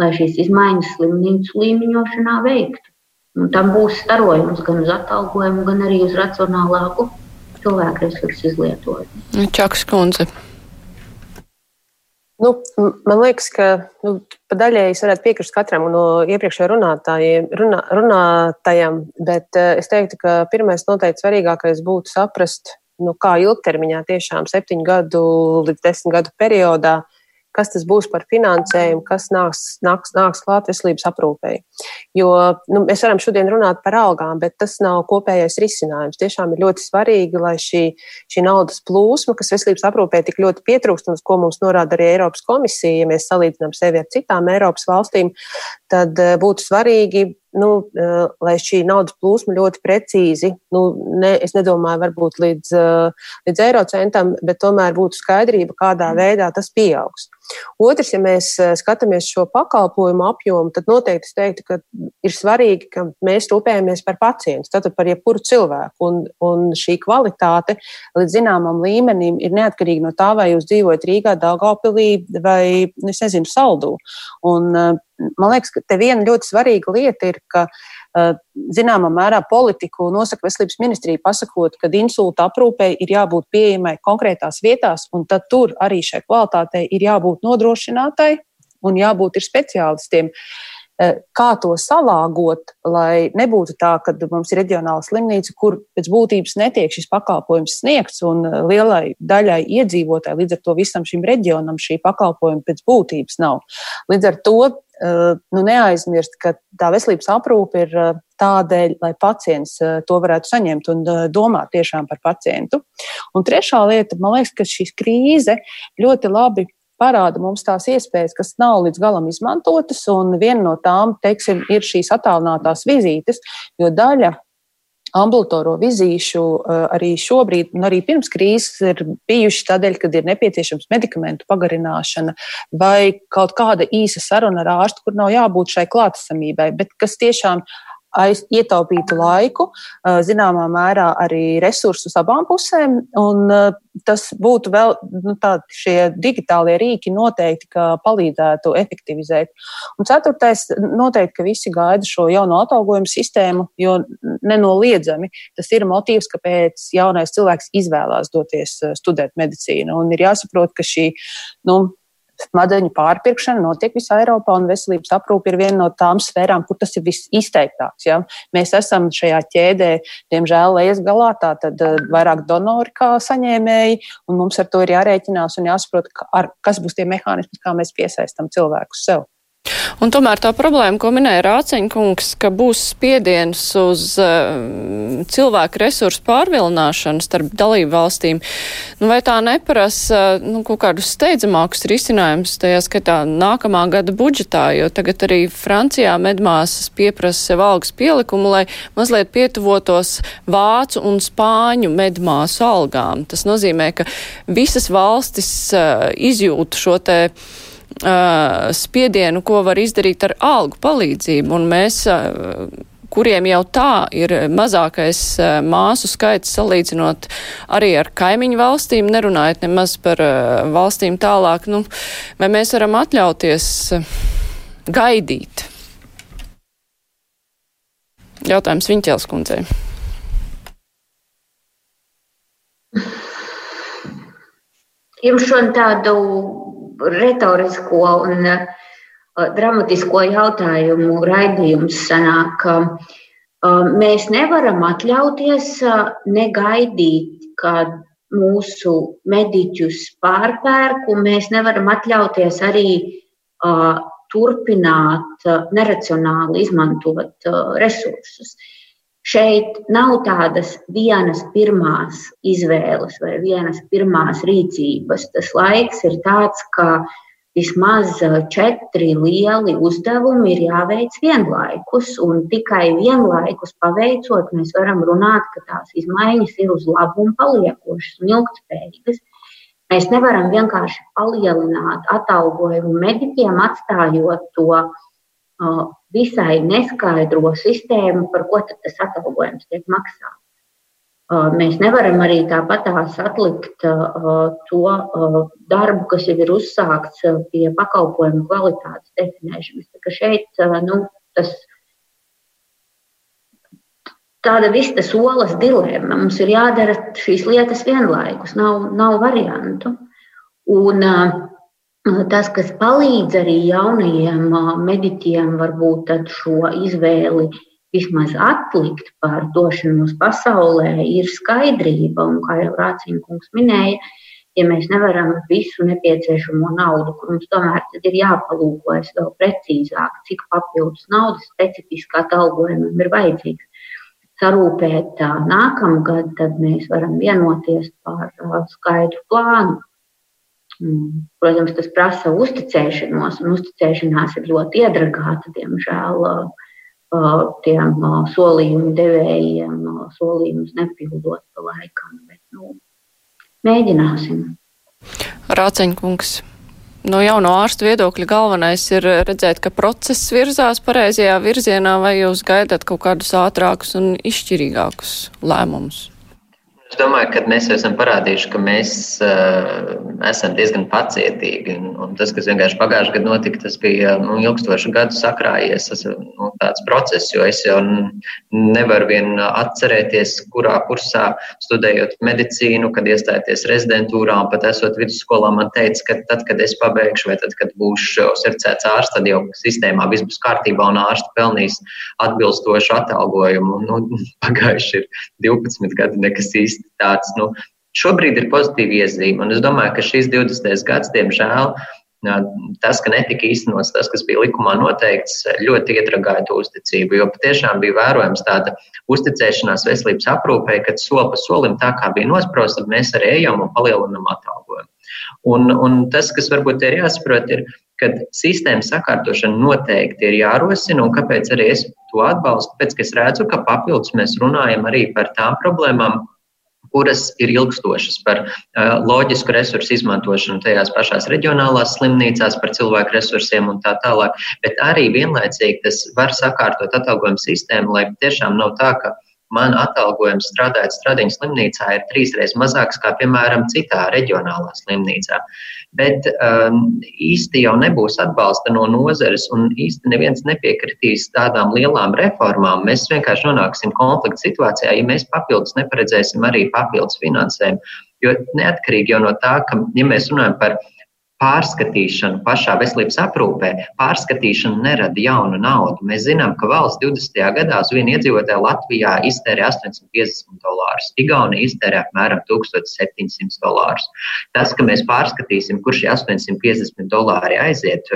lai šīs izmaiņas slimnīcu līmeņošanā veiktu. Un tam būs starojums gan uz atalgojumu, gan arī uz racionālāku cilvēku resursu izlietojumu. Čakas kundze. Nu, man liekas, ka nu, daļēji es varētu piekrist katram no iepriekšējiem runātājiem, runā, runātājiem, bet uh, es teiktu, ka pirmais noteikti svarīgākais būtu saprast, nu, kā ilgtermiņā, tiešām septiņu gadu līdz desmit gadu periodā, kas tas būs par finansējumu, kas nāks, nāks, nāks klāt veselības aprūpēji. Jo nu, mēs varam šodien runāt par algām, bet tas nav kopējais risinājums. Tiešām ir ļoti svarīgi, lai šī, šī naudas plūsma, kas veselības aprūpē tik ļoti pietrūkst, un uz ko mums norāda arī Eiropas komisija, ja mēs salīdzinām sevi ar citām Eiropas valstīm, tad eh, būtu svarīgi nu, uh, lai šī naudas plūsma ļoti precīzi, nu, ne, es nedomāju, varbūt līdz, uh, līdz eiro centam, bet tomēr būtu skaidrība, kādā mm. veidā tas pieaugs. Otrs, ja mēs uh, skatāmies šo pakalpojumu apjomu, tad noteikti es teiktu, ka ir svarīgi, ka mēs rūpējamies par pacientu, tātad par jebkuru cilvēku. Un, un šī kvalitāte līdz zināmam līmenim ir neatkarīga no tā, vai jūs dzīvojat Rīgā, Daugavpilī vai, es nezinu, Saldū. Un, man liekas, ka te viena ļoti svarīga lieta ir, ka zināmā mērā politiku nosaka veselības ministrija, pasakot, ka insulta aprūpei ir jābūt pieejamai konkrētās vietās, un tad tur arī šai kvalitātei ir jābūt nodrošinātai un jābūt ir speciālistiem. Kā to salāgot, lai nebūtu tā, ka mums ir reģionāla slimnīca, kur pēc būtības netiek šis pakalpojums sniegts, un lielai daļai iedzīvotāji, līdz ar to visam šim reģionam šī pakalpojuma pēc būtības nav. Līdz ar to Eh, nu, neaizmirst, ka tā veselības aprūpe ir eh, tādēļ, lai pacients eh, to varētu saņemt un domāt tiešām par pacientu. Un trešā lieta, man liekas, ka šī krīze ļoti labi parāda mums tās iespējas, kas nav līdz galam izmantotas, un viena no tām, teiksim, ir šīs attālinātās vizītes, jo daļa ambulatorā vizīšu arī šobrīd, un arī pirms krīzes, ir bijuši tādēļ, kad ir nepieciešams medikamentu pagarināšana vai kaut kāda īsa saruna ar ārstu, kur nav jābūt šai klātesamībai, bet kas tiešām aiz, ietaupītu laiku, zināmā mērā arī resursus abām pusēm. Un tas būtu vēl nu, tādi šie digitālie rīki noteikti, ka palīdzētu efektivizēt. Un ceturtais, noteikti, ka visi gaida šo jauno atalgojumu sistēmu, jo nenoliedzami tas ir motīvs, kāpēc jaunais cilvēks izvēlās doties studēt medicīnu. Un ir jāsaprot, ka šī, nu, smadzeņu pārpirkšana notiek visā Eiropā, un veselības aprūpe ir viena no tām sfērām, kur tas ir visizteiktāks. Ja? Mēs esam šajā ķēdē, diemžēl, lejas galā, tātad eh, vairāk donori kā saņēmēji, un mums ar to ir jārēķinās un jāsaprot, ar, kas būs tie mehānismi, kā mēs piesaistam cilvēkus sev. Un tomēr tā problēma, ko minēja Rāceņkungs, ka būs spiediens uz uh, cilvēku resursu pārvilināšanu starp dalību valstīm, nu vai tā neprasa uh, nu, kaut kādus steidzamākus risinājumus, tajā skaitā nākamā gada budžetā, jo tagad arī Francijā medmāsas pieprasa sev algas pielikumu, lai mazliet pietuvotos vācu un spāņu medmāsu algām. Tas nozīmē, ka visas valstis uh, izjūt šo te uh, spiedienu, ko var izdarīt ar algu palīdzību. Un mēs, uh, kuriem jau tā ir mazākais uh, māsu skaits salīdzinot arī ar kaimiņu valstīm, nerunājot nemaz par uh, valstīm tālāk, nu, vai mēs varam atļauties uh, gaidīt? Jautājums Viņķels kundzei. Jums šodien tādu retorisko un uh, dramatisko jautājumu raidījums sanāk, uh, mēs nevaram atļauties uh, negaidīt, kad mūsu mediķus pārpērk, un mēs nevaram atļauties arī uh, turpināt uh, neracionāli izmantot uh, resursus. Uh, Šeit nav tādas vienas pirmās izvēles vai vienas pirmās rīcības. Tas laiks ir tāds, ka vismaz četri lieli uzdevumi ir jāveic vienlaikus, un tikai vienlaikus paveicot, mēs varam runāt, ka tās izmaiņas ir uz labu un paliekošas un ilgspējīgas. Mēs nevaram vienkārši palielināt atalgojumu mediķiem, atstājot to visai neskaidro sistēmu, par ko tas atalgojums tiek maksāts. Mēs nevaram arī tāpatās atlikt to darbu, kas jau ir uzsākts pie pakalpojumu kvalitātes definēšanas. Tā šeit nu, tas tāda vista solas dilemma. Mums ir jādara šīs lietas vienlaikus, nav, nav variantu. Un, uh, Tas, kas palīdz arī jaunajiem mediķiem, varbūt šo izvēli vismaz atlikt par došanos pasaulē, ir skaidrība. Un, kā jau Rācīnkungs minēja, ja mēs nevaram visu nepieciešamo naudu, kur mums tomēr ir jāpalūkojas vēl precīzāk, cik papildus naudas specifiski atalgojumam ir vajadzīgs, sarūpēt nākamgad, tad mēs varam vienoties par skaidru plānu. Protams, tas prasa uzticēšanos, un uzticēšanās ir ļoti iedragāta, diemžēl, tiem solījumu devējiem, solījumus nepildot pa laikam. Bet, nu, mēģināsim. Rāceņkungs. No jauno ārstu viedokļa galvenais ir redzēt, ka process virzās pareizajā virzienā, vai jūs gaidat kaut kādus ātrākus un izšķirīgākus lēmumus? Es domāju, ka mēs esam parādījuši, ka mēs uh, esam diezgan pacietīgi. Un, un tas, kas vienkārši pagājušajā gadā notika, tas bija nu, ilgstošu gadu sakrājies tas, nu, tāds process, jo es jau nevaru vien atcerēties, kurā kursā studējot medicīnu, kad iestājoties rezidentūrā un pat esot vidusskolā, man teica, ka tad, kad es pabeigšu vai tad, kad būšu cercēts ārsts, tad jau sistēmā viss būs kārtībā un ārsts pelnīs atbilstošu atalgojumu. Nu, pagājuši ir 12 gadi, nekas īsti tāds, nu, šobrīd ir pozitīva iezīme. Un es domāju, ka šīs 20. gads, diemžēl, tas, ka netika īstenots tas, kas bija likumā noteikts, ļoti iedragāja to uzticību. Jo patiešām bija vērojams tāda uzticēšanās veselības aprūpē, kad soli pa solim tā kā bija nosprosta, mēs arī ejam un palielinam atalgojumu. Un, un tas, kas varbūt ir jāsaprot, ir, ka sistēmas sakārtošana noteikti ir jārosina, un kāpēc arī es to atbalstu, pēc ka es redzu, ka papildus mēs runājam arī par tām problēmām, kuras ir ilgstošas par uh, loģisku resursu izmantošanu tajās pašās reģionālās slimnīcās, par cilvēku resursiem un tā tālāk. Bet arī vienlaicīgi tas var sakārtot atalgojumu sistēmu, lai tiešām nav tā, ka man atalgojums strādājot Stradiņas slimnīcā ir trīsreiz mazāks kā, piemēram, citā reģionālā slimnīcā. Bet um, īsti jau nebūs atbalsta no nozares, un īsti neviens nepiekritīs tādām lielām reformām. Mēs vienkārši nonāksim konflikta situācijā, ja mēs papildus neparedzēsim arī papildus finansējumu. Jo neatkarīgi jau no tā, ka, ja mēs runājam par pārskatīšanu pašā veselības aprūpē, pārskatīšana nerada jaunu naudu. Mēs zinām, ka valsts 20. gadā uz vienu iedzīvotāju Latvijā iztērē 850 dolārus, Igaunija iztērē apmēram 1700 dolārus. Tas, ka mēs pārskatīsim, kur šie 850 dolāri aiziet,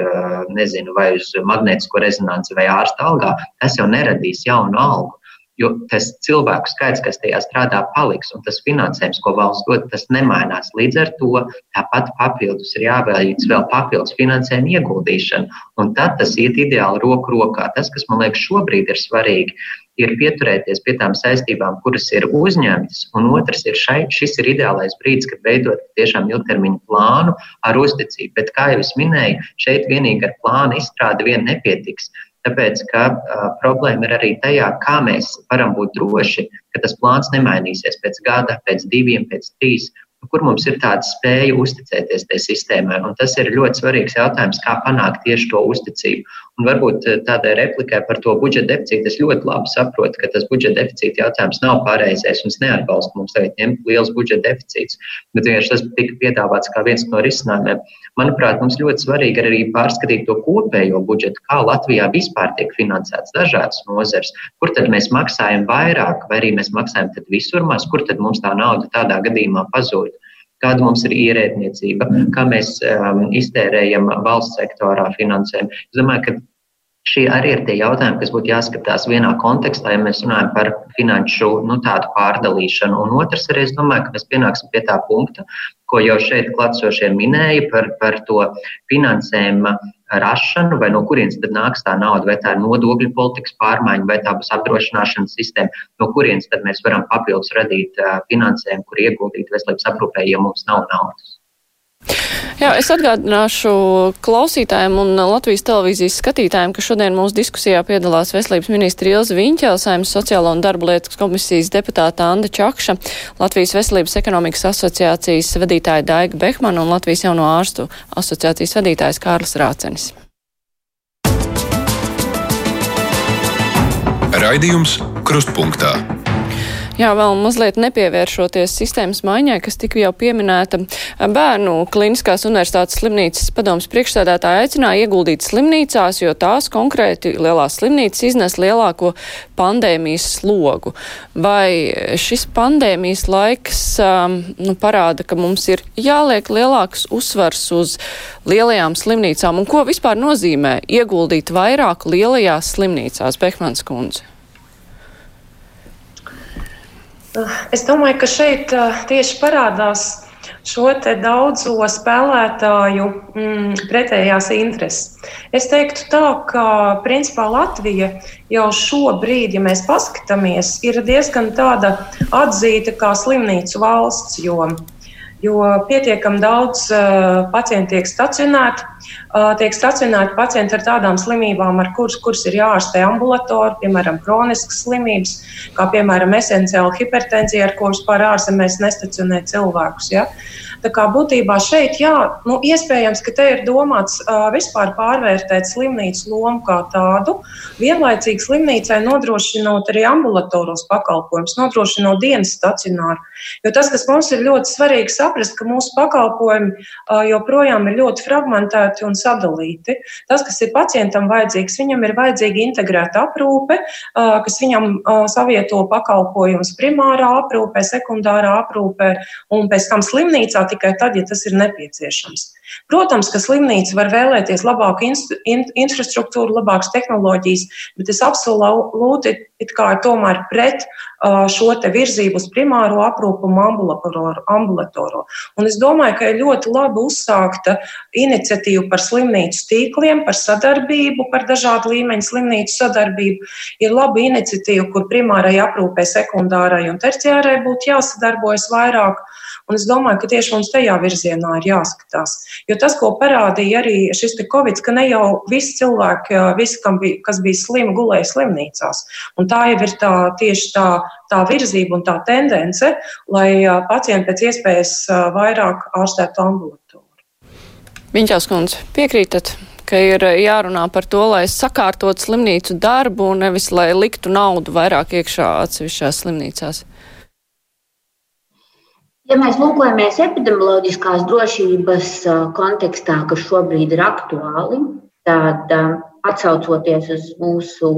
nezinu, vai uz magnētisko rezonanci vai ārsta algā, tas jau neradīs jaunu algu jo tas cilvēku skaits, kas tajā strādā, paliks, un tas finansējums, ko valsts dod, tas nemainās. Līdz ar to tāpat papildus ir jāveic vēl papildus finansējuma ieguldīšana, un tad tas iet ideāli roku rokā. Tas, kas man liekas šobrīd ir svarīgi, ir pieturēties pie tām saistībām, kuras ir uzņemtas, un otrs ir šai, šis ir ideālais brīdis, kad veidot tiešām ilgtermiņu plānu ar uzticību. Bet, kā jau es minēju, šeit vienīgi ar plānu izstrādi vien nepietiks. Tāpēc, ka uh, problēma ir arī tajā, kā mēs varam būt droši, ka tas plāns nemainīsies pēc gada, pēc diviem, pēc trīs, kur mums ir tāda spēja uzticēties tai sistēmai. Un tas ir ļoti svarīgs jautājums, kā panākt tieši to uzticību. Un varbūt tādai replikai par to budžeta deficītu es ļoti labi saprotu, ka tas budžeta deficīta jautājums nav pareizais un es neatbalstu mums tagad ņemt liels budžeta deficīts. Bet vienkārši tas tika piedāvāts kā viens no risinājumiem. Manuprāt, mums ļoti svarīgi arī pārskatīt to kopējo budžetu, kā Latvijā vispār tiek finansēts dažādas nozeres, kur tad mēs maksājam vairāk, vai arī mēs maksājam visur maz, kur tad mums tā nauda tādā gadījumā pazūd? Kāda mums ir ierēdniecība, kā mēs um, iztērējam valsts sektorā finansējumu. Es domāju, ka šie arī ir tie jautājumi, kas būtu jāskatās vienā kontekstā, ja mēs runājam par finanšu nu, tādu pārdalīšanu. Un otrs arī, es domāju, ka mēs pienāksim pie tā punkta, ko jau šeit klātsošie minēja par, par to finansējumu rašanu, vai no kurienes tad nāks tā nauda, vai tā ir nodokļu politikas pārmaiņa, vai tā būs apdrošināšanas sistēma, no kurienes tad mēs varam papildus radīt finansējumu, kur ieguldīt veselības aprūpē, ja mums nav naudas. Jā, es atgādināšu klausītājiem un Latvijas televīzijas skatītājiem, ka šodien mūsu diskusijā piedalās veselības ministra Ilza Viņķelsaimas, sociālo un darba lietas komisijas deputāta Anda Čakša, Latvijas veselības ekonomikas asociācijas vadītāja Daiga Behmana un Latvijas jauno ārstu asociācijas vadītājs Kārlis Rācenis. Raidījums Krustpunktā. Jā, vēl mazliet nepievēršoties sistēmas maiņai, kas tika jau pieminēta. Bērnu Kliniskās universitātes slimnīcas padomas priekšsēdētāja aicināja ieguldīt slimnīcās, jo tās konkrēti lielās slimnīcas iznes lielāko pandēmijas slogu. Vai šis pandēmijas laiks um, nu, parāda, ka mums ir jāliek lielāks uzsvars uz lielajām slimnīcām un ko vispār nozīmē ieguldīt vairāk lielajās slimnīcās, Behmans kundze? Es domāju, ka šeit tieši parādās šo daudzo spēlētāju mm, pretējās intereses. Es teiktu tā, ka principā Latvija jau šobrīd, ja mēs paskatāmies, ir diezgan tāda atzīta kā slimnīcu valsts, jo jo pietiekami daudz uh, pacientu tiek stacionēti. Uh, tiek stacionēti pacienti ar tādām slimībām, ar kuras, kuras ir jāārstē ambulatori, piemēram, kroniskas slimības, kā piemēram esenciāla hipertenzija, ar ko vispār ārzemēs nestacionē cilvēkus. Ja? Tā kā būtībā šeit, jā, nu, iespējams, ka te ir domāts uh, vispār pārvērtēt slimnīcu lomu kā tādu, vienlaicīgi slimnīcai nodrošinot arī ambulatoros pakalpojumus, nodrošinot dienas stacionāru. Jo tas, kas mums ir ļoti svarīgi saprast, ka mūsu pakalpojumi uh, joprojām ir ļoti fragmentēti un sadalīti. Tas, kas ir pacientam vajadzīgs, viņam ir vajadzīga integrēta aprūpe, uh, kas viņam uh, savieto pakalpojumus primārā aprūpē, sekundārā aprūpē un pēc tam slimnīcā tikai tad, ja tas ir nepieciešams. Protams, ka slimnīca var vēlēties labāku in infrastruktūru, labākas tehnoloģijas, bet es absolūti tomēr pret šo virzību uz primāro aprūpu un ambulatoru. Un es domāju, ka ir ļoti labi uzsākta iniciatīva par slimnīcu tīkliem, par sadarbību, par dažādu līmeņu slimnīcu sadarbību. Ir laba iniciatīva, kur primārai aprūpē, sekundārai un terciārai būtu jāsadarbojas vairāk. Un es domāju, ka tieši mums tajā virzienā ir jāskatās. Jo tas, ko parādīja arī šis Covid, ka ne jau visi cilvēki, visi, bija, kas bija slimi, gulēja slimnīcās. Un tā jau ir tā, tieši tā, tā virzība un tā tendence, lai pacienti pēc iespējas vairāk ārstētu ambulatoru. Viņķās kundze, piekrītat? ka ir jārunā par to, lai sakārtot slimnīcu darbu, nevis lai liktu naudu vairāk iekšā atsevišķās slimnīcās. Ja mēs lūkojamies epidemioloģiskās drošības kontekstā, kas šobrīd ir aktuāli, tad atsaucoties uz mūsu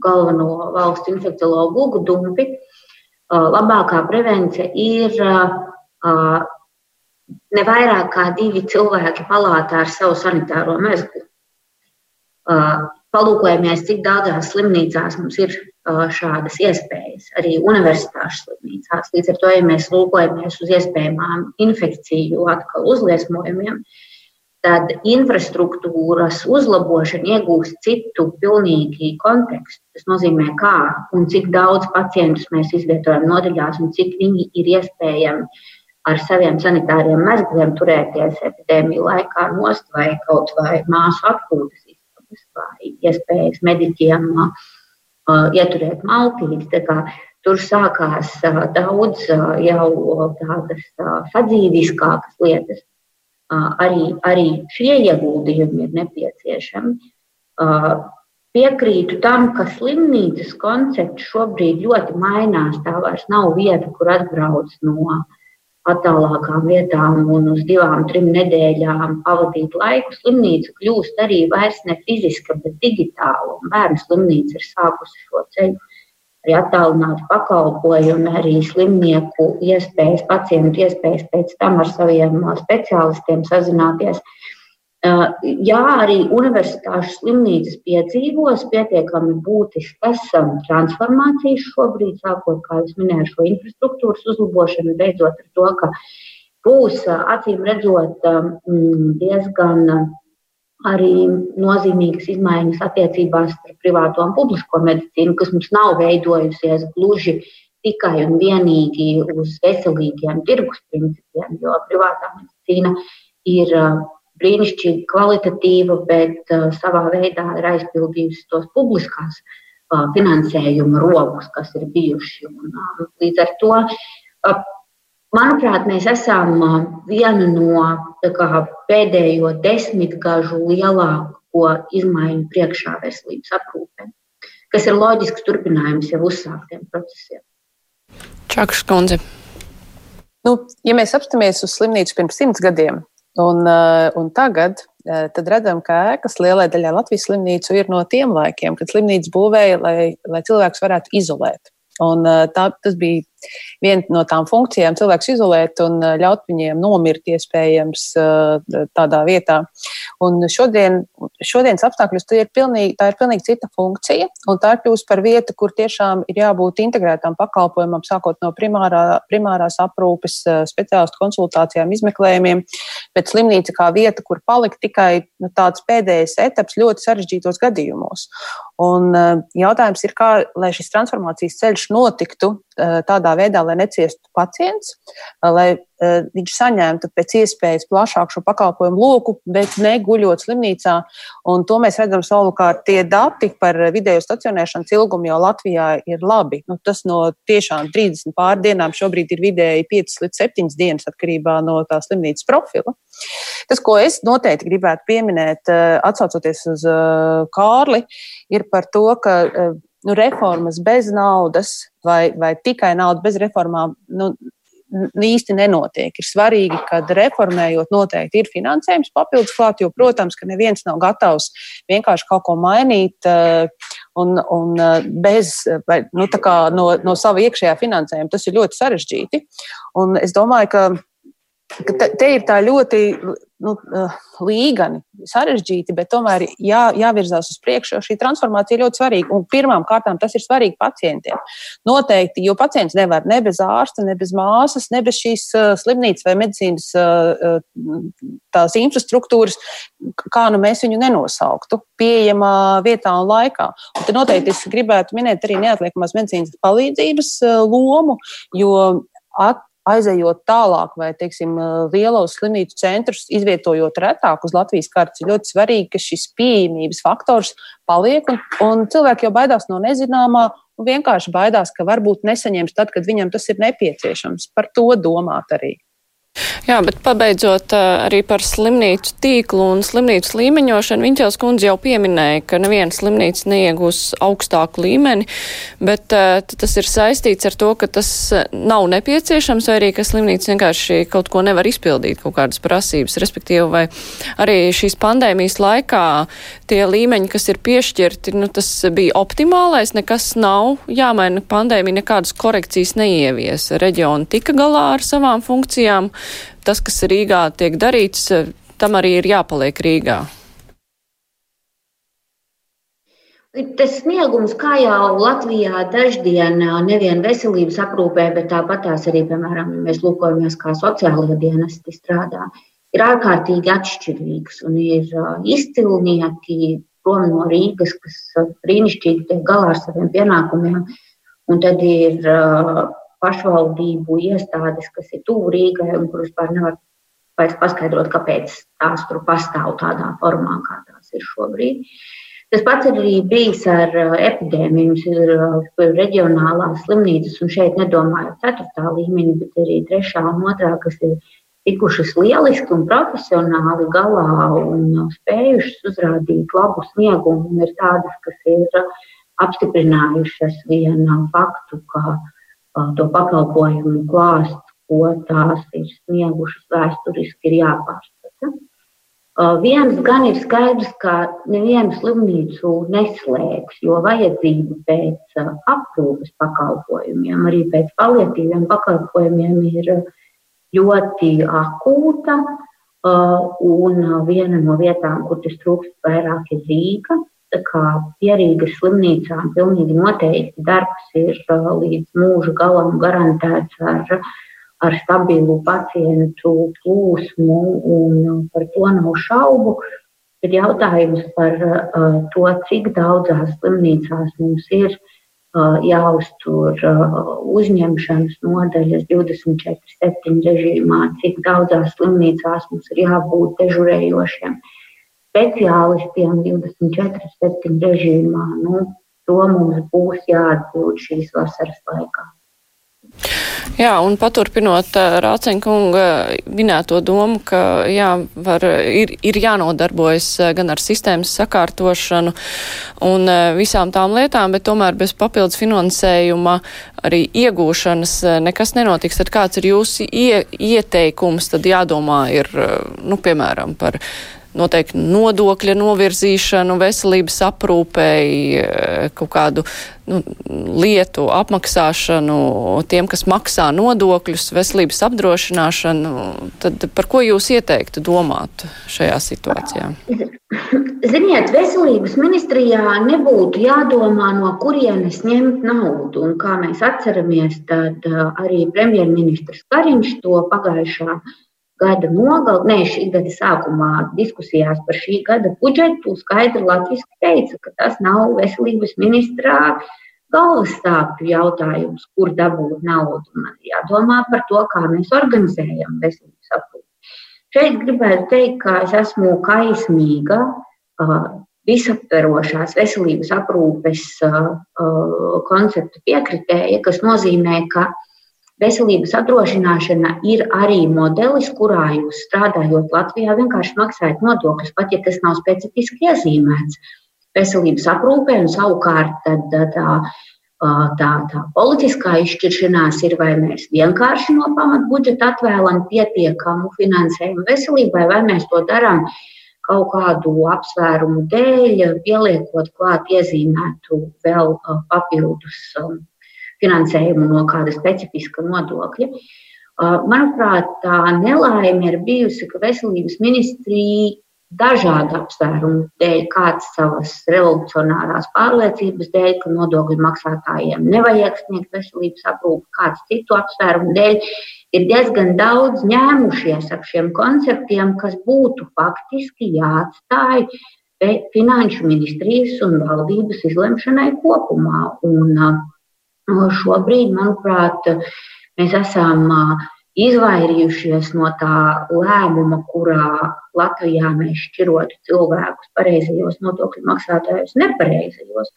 galveno valsts infekciologu Ugu Dumpi, labākā prevence ir ne vairāk kā divi cilvēki palātā ar savu sanitāro mezglu. Palūkojamies, cik daudzās slimnīcās mums ir šādas iespējas, arī universitāšu slimnīcās. Līdz ar to, ja mēs lūkojamies uz iespējamām infekciju atkal uzliesmojumiem, tad infrastruktūras uzlabošana iegūst citu pilnīgi kontekstu. Tas nozīmē, kā un cik daudz pacientus mēs izvietojam nodaļās un cik viņi ir iespējami ar saviem sanitāriem mezgliem turēties epidēmiju laikā nost vai kaut vai māsu atpūtas vai iespējas mediķiem uh, ieturēt maltīti. Tur sākās daudz jau tādas sadzīviskākas lietas. Arī, arī šie ieguldījumi ir nepieciešami. Piekrītu tam, ka slimnīcas koncepts šobrīd ļoti mainās. Tā vairs nav vieta, kur atbrauc no uh, attālākām vietām un uz divām, trim nedēļām pavadīt laiku. Slimnīca kļūst arī vairs ne fiziska, bet digitāla. Bērnu slimnīca ir sākusi šo ceļu. Arī attālināti pakalpojumi, arī slimnieku iespējas, pacientu iespējas pēc tam ar saviem speciālistiem sazināties. Uh, Jā, arī universitāšu slimnīcas piedzīvos pietiekami būtiskas transformācijas šobrīd, sākot, kā jūs minējāt, šo infrastruktūras uzlabošanu, beidzot ar to, ka būs acīm redzot diezgan arī nozīmīgas izmaiņas attiecībās starp privāto un publisko medicīnu, kas mums nav veidojusies gluži tikai un vienīgi uz veselīgiem tirgus principiem, jo privātā medicīna ir brīnišķīgi kvalitatīva, bet uh, savā veidā ir aizpildījusi tos publiskās uh, finansējuma rogus, kas ir bijuši. Un, uh, līdz ar to, uh, manuprāt, mēs esam uh, viena no kā, pēdējo desmitgažu lielāko izmaiņu priekšā veselības aprūpē, kas ir loģisks turpinājums jau uzsāktiem procesiem. Čakš kundze. Nu, ja mēs apstāmies uz slimnīcu pirms simts gadiem, Un, eh, un tagad eh, tad redzam, ka ēkas lielai daļai Latvijas slimnīcu ir no tiem laikiem, kad slimnīca būvēja, lai, lai cilvēks varētu izolēt. Un eh, tā, tas bija viena no tām funkcijām cilvēks izolēt un eh, ļaut viņiem nomirt iespējams eh, tādā vietā. Un šodien, šodienas apstākļos tā ir, pilnīgi, tā ir pilnīgi cita funkcija, un tā ir kļūst par vietu, kur tiešām ir jābūt integrētām pakalpojumam, sākot no primārā, primārās aprūpes, eh, speciālistu konsultācijām, izmeklējumiem, bet slimnīca kā vieta, kur palikt tikai nu, tāds pēdējais etaps ļoti sarežģītos gadījumos. Un jautājums ir, kā lai šis transformācijas ceļš notiktu tādā veidā, lai neciestu pacients, lai viņš saņemtu pēc iespējas plašāku šo pakalpojumu loku, bet neguļot slimnīcā. Un to mēs redzam savukārt tie dati par vidējo stacionēšanas ilgumu jau Latvijā ir labi. Nu, tas no tiešām 30 pār dienām šobrīd ir vidēji 5 līdz 7 dienas atkarībā no tā slimnīcas profila. Tas, ko es noteikti gribētu pieminēt, atsaucoties uz Kārli, ir par to, ka nu, reformas bez naudas vai, vai tikai nauda bez reformām nu, īsti nenotiek. Ir svarīgi, ka reformējot, noteikti ir finansējums papildus klāt, jo, protams, ka neviens nav gatavs vienkārši kaut ko mainīt eh, un, un eh, bez vai, nu, no, no sava iekšējā finansējuma. Tas ir ļoti sarežģīti. Un es domāju, ka te, te ir tā ļoti nu, eh, līgani, sarežģīti, bet tomēr jā, jāvirzās uz priekšu, jo šī transformācija ir ļoti svarīga. Un pirmām kārtām tas ir svarīgi pacientiem. Noteikti, jo pacients nevar ne bez ārsta, ne bez māsas, ne bez šīs uh, slimnīcas vai medicīnas uh, tās infrastruktūras, kā nu mēs viņu nenosauktu, pieejamā vietā un laikā. Un te noteikti es gribētu minēt arī neatliekamās medicīnas palīdzības uh, lomu, jo at, aizejot tālāk, vai, teiksim, lielos slimnīcu centrus izvietojot retāk uz Latvijas kartes, ir ļoti svarīgi, ka šis pieejamības faktors paliek, un, un cilvēki jau baidās no nezināmā, un vienkārši baidās, ka varbūt nesaņems tad, kad viņam tas ir nepieciešams. Par to domāt arī. Jā, bet pabeidzot arī par slimnīcu tīklu un slimnīcu līmeņošanu, Viņķels kundze jau pieminēja, ka neviena slimnīca neiegūs augstāku līmeni, bet tas ir saistīts ar to, ka tas nav nepieciešams, vai arī, ka slimnīca vienkārši kaut ko nevar izpildīt, kaut kādas prasības, respektīvi, vai arī šīs pandēmijas laikā tie līmeņi, kas ir piešķirti, nu, tas bija optimālais, nekas nav jāmaina, pandēmija nekādas korekcijas neievies. Reģioni tika galā ar savām funkcijām tas, kas Rīgā tiek darīts, tam arī ir jāpaliek Rīgā. Tas sniegums, kā jau Latvijā daždien nevien veselības aprūpē, bet tāpat tās arī, piemēram, ja mēs lūkojamies, kā sociālajie dienesti strādā, ir ārkārtīgi atšķirīgs un ir izcilnieki prom no Rīgas, kas brīnišķīgi tiek galā ar saviem pienākumiem. Un tad ir pašvaldību iestādes, kas ir tuvu Rīgai un kuras vispār nevar vairs paskaidrot, kāpēc tās tur pastāv tādā formā, kā tās ir šobrīd. Tas pats ir arī bijis ar uh, epidēmiju. Mums ir uh, reģionālās slimnīcas, un šeit nedomāju ceturtā līmeņa, bet arī trešā un otrā, kas ir tikušas lieliski un profesionāli galā un uh, spējušas uzrādīt labu sniegumu. Un ir tādas, kas ir apstiprinājušas vienu faktu, ka uh, to pakalpojumu klāstu, ko tās ir sniegušas vēsturiski, ir jāpārskata. Viens gan ir skaidrs, ka nevienu slimnīcu neslēgs, jo vajadzība pēc aprūpes pakalpojumiem, arī pēc paliatīviem pakalpojumiem ir ļoti akūta. Un viena no vietām, kur tas trūkst vairāk, ir Rīga kā pierīgas slimnīcām pilnīgi noteikti darbs ir līdz mūža galam garantēts ar, ar stabilu pacientu plūsmu, un par to nav šaubu. Bet jautājums par uh, to, cik daudzās slimnīcās mums ir uh, jāuztur uh, uzņemšanas nodaļas 24-7 režīmā, cik daudzās slimnīcās mums ir jābūt dežurējošiem. Uh, speciālistiem 24-7 režīmā. Nu, to mums būs jāatbild šīs vasaras laikā. Jā, un paturpinot Rāceņkunga minēto domu, ka jā, var, ir, ir jānodarbojas gan ar sistēmas sakārtošanu un visām tām lietām, bet tomēr bez papildus finansējuma arī iegūšanas nekas nenotiks. Tad kāds ir jūsu ie, ieteikums, tad jādomā ir, nu, piemēram, par noteikti nodokļa novirzīšanu veselības aprūpēji, eh, kaut kādu nu, lietu apmaksāšanu tiem, kas maksā nodokļus, veselības apdrošināšanu, tad par ko jūs ieteiktu domāt šajā situācijā? Ziniet, veselības ministrijā nebūtu jādomā, no kurienes ņemt naudu. Un kā mēs atceramies, tad eh, arī premjerministrs Kariņš to pagājušā gada gada nogalē, ne šī gada sākumā diskusijās par šī gada budžetu skaidri latviski teica, ka tas nav veselības ministrā galvas sāpju jautājums, kur dabūt naudu. Man jādomā par to, kā mēs organizējam veselības aprūpi. Šeit gribētu teikt, ka es esmu kaismīga visaptverošās veselības aprūpes konceptu piekritēja, kas nozīmē, ka Veselības apdrošināšana ir arī modelis, kurā jūs strādājot Latvijā vienkārši maksājat nodokļus, pat ja tas nav specifiski iezīmēts veselības aprūpē. Savukārt tad, tā, tā, tā politiskā izšķiršanās ir, vai mēs vienkārši no pamatbudžeta atvēlam pietiekamu finansējumu veselībai, vai mēs to darām kaut kādu apsvērumu dēļ, pieliekot klāt iezīmētu vēl papildus finansējumu no kāda specifiska nodokļa. Manuprāt, tā nelaime ir bijusi, ka veselības ministrija dažādu apsvērumu dēļ, kāds savas revolucionārās pārliecības dēļ, ka nodokļu maksātājiem nevajag sniegt veselības aprūpi, kāds citu apsvērumu dēļ, ir diezgan daudz ņēmušies ar šiem konceptiem, kas būtu faktiski jāatstāj finanšu ministrijas un valdības izlemšanai kopumā. Un šobrīd, manuprāt, mēs esam izvairījušies no tā lēmuma, kurā Latvijā mēs šķirotu cilvēkus pareizajos nodokļu maksātājus nepareizajos.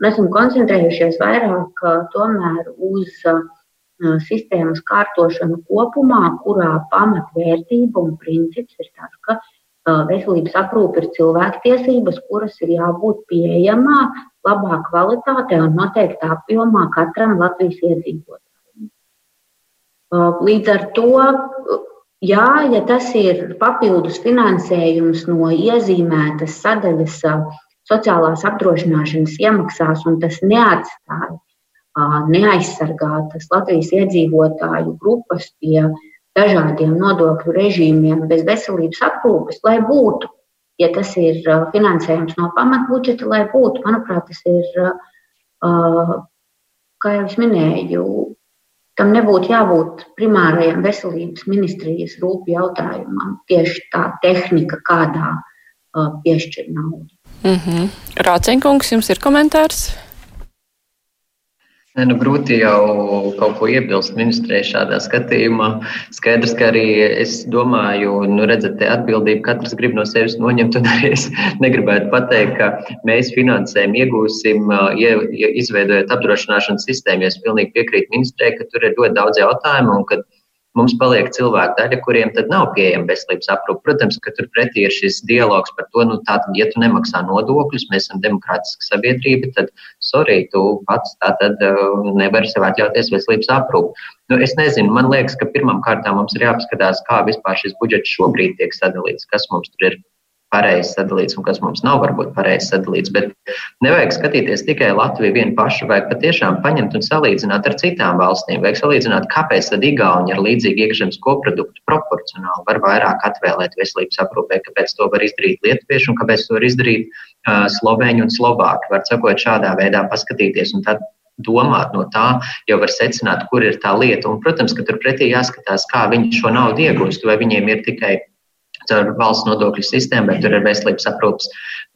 Un esam koncentrējušies vairāk tomēr uz sistēmas kārtošanu kopumā, kurā pamatvērtība un princips ir tāds, ka veselības aprūpe ir cilvēktiesības, kuras ir jābūt pieejamā, labā kvalitātē un noteiktā apjomā katram Latvijas iedzīvotājam. Līdz ar to, jā, ja tas ir papildus finansējums no iezīmētas sadaļas sociālās apdrošināšanas iemaksās, un tas neatstāja neaizsargātas Latvijas iedzīvotāju grupas pie dažādiem nodokļu režīmiem bez veselības aprūpes, lai būtu, ja tas ir finansējums no pamatbudžeta, lai būtu, manuprāt, tas ir, kā jau es minēju, tam nebūtu jābūt primārajam veselības ministrijas rūpju jautājumam. Tieši tā tehnika, kādā uh, piešķir naudu. Mm -hmm. Rācinkungs, jums ir komentārs? Ne, nu, grūti jau kaut ko iebilst ministrē šādā skatījumā. Skaidrs, ka arī es domāju, nu, redzat, atbildību katrs grib no sevis noņemt, un arī es negribētu pateikt, ka mēs finansējumu iegūsim, ja izveidojot apdrošināšanas sistēmu. Es pilnīgi piekrītu ministrē, ka tur ir ļoti daudz jautājumu, un ka mums paliek cilvēku daļa, kuriem tad nav pieejama veselības aprūpe. Protams, ka tur pretī ir šis dialogs par to, nu, tātad, ja tu nemaksā nodokļus, mēs esam demokrātiska sabiedrība, tad, sorry, tu pats tātad uh, nevari sev atļauties veselības aprūpi. Nu, es nezinu, man liekas, ka pirmām kārtām mums ir jāapskatās, kā vispār šis budžets šobrīd tiek sadalīts, kas mums tur ir pareizi sadalīts un kas mums nav varbūt pareizi sadalīts. Bet nevajag skatīties tikai Latviju vienu pašu, vajag patiešām paņemt un salīdzināt ar citām valstīm. Vajag salīdzināt, kāpēc tad Igauni ar līdzīgu iekšzemes koproduktu proporcionāli var vairāk atvēlēt veselības aprūpē, kāpēc to var izdarīt lietuvieši un kāpēc to var izdarīt uh, slovēņi un slovāki. Var sakot, šādā veidā paskatīties. Un tad domāt no tā, jau var secināt, kur ir tā lieta. Un, protams, ka turpretī jāskatās, kā viņi šo naudu iegūst, vai viņiem ir tikai caur valsts nodokļu sistēmu, bet tur ir veselības aprūpas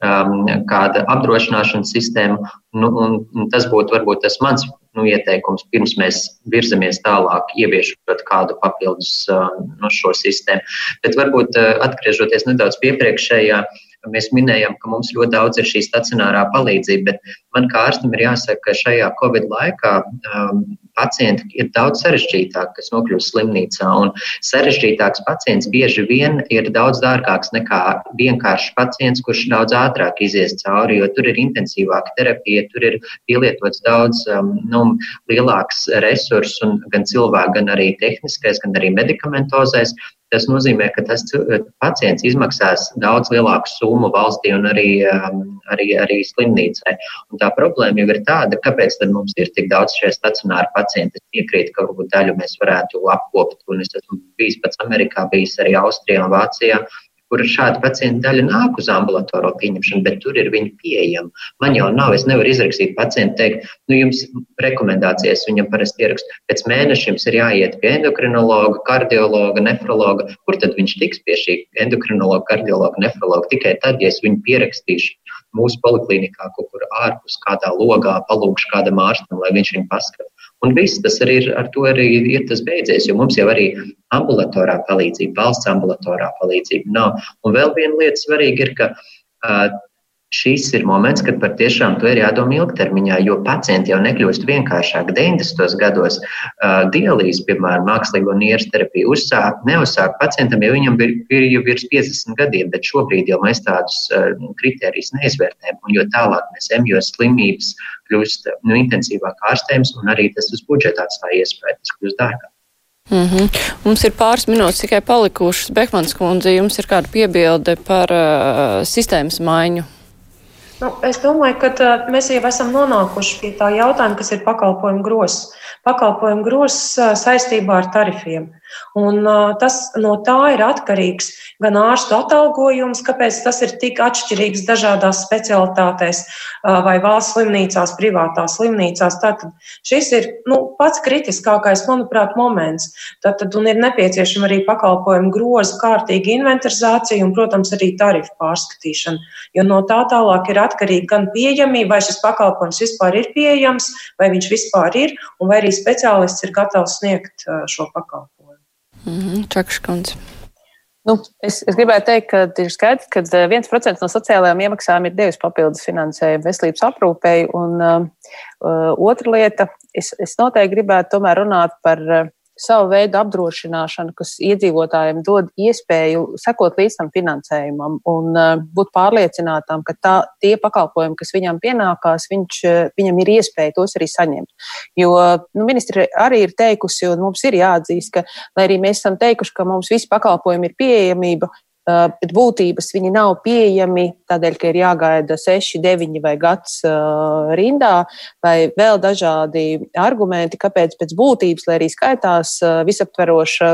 um, kāda apdrošināšanas sistēma. Nu, un, un tas būtu varbūt tas mans nu, ieteikums, pirms mēs virzamies tālāk, ieviešot kādu papildus um, no šo sistēmu. Bet varbūt uh, atgriežoties nedaudz pie priekšējā. Ja Mēs minējām, ka mums ļoti daudz ir šī stacionārā palīdzība, bet man kā ārstam ir jāsaka, ka šajā Covid laikā um, pacienti ir daudz sarežģītāki, kas nokļūst slimnīcā. Un sarežģītāks pacients bieži vien ir daudz dārgāks nekā vienkāršs pacients, kurš daudz ātrāk izies cauri, jo tur ir intensīvāka terapija, tur ir pielietots daudz um, nu, lielāks resurss, gan cilvēku, gan arī tehniskais, gan arī medikamentozais. Tas nozīmē, ka tas pacients izmaksās daudz lielāku summu valstī un arī, um, arī, arī slimnīcai. Un tā problēma jau ir tāda, kāpēc mums ir tik daudz šie stacionāri pacienti. Es piekrītu, ka varbūt daļu mēs varētu apkopot, un es esmu bijis pats Amerikā, bijis arī Austrijā un Vācijā kur šāda pacienta daļa nāk uz ambulatoro pieņemšanu, bet tur ir viņa pieejama. Man jau nav, es nevaru izrakstīt pacientu, teikt, nu, jums rekomendācijas viņam parasti ierakst. Pēc mēneša jums ir jāiet pie endokrinologa, kardiologa, nefrologa. Kur tad viņš tiks pie šī endokrinologa, kardiologa, nefrologa? Tikai tad, ja es viņu pierakstīšu mūsu poliklinikā, kaut kur ārpus kādā logā, palūkšu kādam ārstam, lai viņš viņu paskata. Un viss tas arī ir, ar to arī ir tas beidzies, jo mums jau arī ambulatorā palīdzība, valsts ambulatorā palīdzība nav. Un vēl viena lieta svarīga ir, ka uh, šis ir moments, kad patiešām to ir jādomā ilgtermiņā, jo pacienti jau nekļūst vienkāršāk. 90. gados uh, dialīzi, piemēram, mākslīgo nieres terapiju uzsāk, neuzsāk pacientam, jo viņam ir, ir jau virs 50 gadiem, bet šobrīd jau mēs tādus uh, kritērijus neizvērtējam. Un jo tālāk mēs ejam, jo slimības kļūst nu, intensīvāk ārstējums un arī tas uz budžeta atstāja iespēju, tas kļūst dārgāk. Mm -hmm. Mums ir pāris minūtes tikai palikušas. Bekmans kundze, jums ir kāda piebilde par uh, sistēmas maiņu? Nu, es domāju, ka tā, mēs jau esam nonākuši pie tā jautājuma, kas ir pakalpojumu grozs. Pakalpojumu grozs saistībā ar tarifiem. Un, tas no tā ir atkarīgs gan ārstu atalgojums, kāpēc tas ir tik atšķirīgs dažādās specialitātēs, vai valsts slimnīcās, privātās slimnīcās. Tātad šis ir nu, pats kritiskākais, manuprāt, moments. Tātad, ir nepieciešama arī pakalpojumu groza, kārtīga inventarizācija un, protams, arī tarifu pārskatīšana. Jo no tā tālāk ir atkarīga gan pieejamība, vai šis pakalpojums vispār ir pieejams, vai viņš vispār ir, un vai arī speciālists ir gatavs sniegt šo pakalpojumu. -hmm, Čakškundze. Nu, es, es gribēju teikt, ka ir skaidrs, ka 1% no sociālajām iemaksām ir devis papildus finansējumu veselības aprūpei. Un uh, otra lieta, es, es noteikti gribētu tomēr runāt par uh, savu veidu apdrošināšanu, kas iedzīvotājiem dod iespēju sekot līdz tam finansējumam un uh, būt pārliecinātām, ka tā, tie pakalpojumi, kas viņam pienākās, viņš, uh, viņam ir iespēja tos arī saņemt. Jo nu, ministri arī ir teikusi, un mums ir jāatzīst, ka, lai arī mēs esam teikuši, ka mums visi pakalpojumi ir pieejamība, bet būtības viņi nav pieejami tādēļ, ka ir jāgaida 6, 9 vai gads rindā, vai vēl dažādi argumenti, kāpēc pēc būtības, lai arī skaitās visaptveroša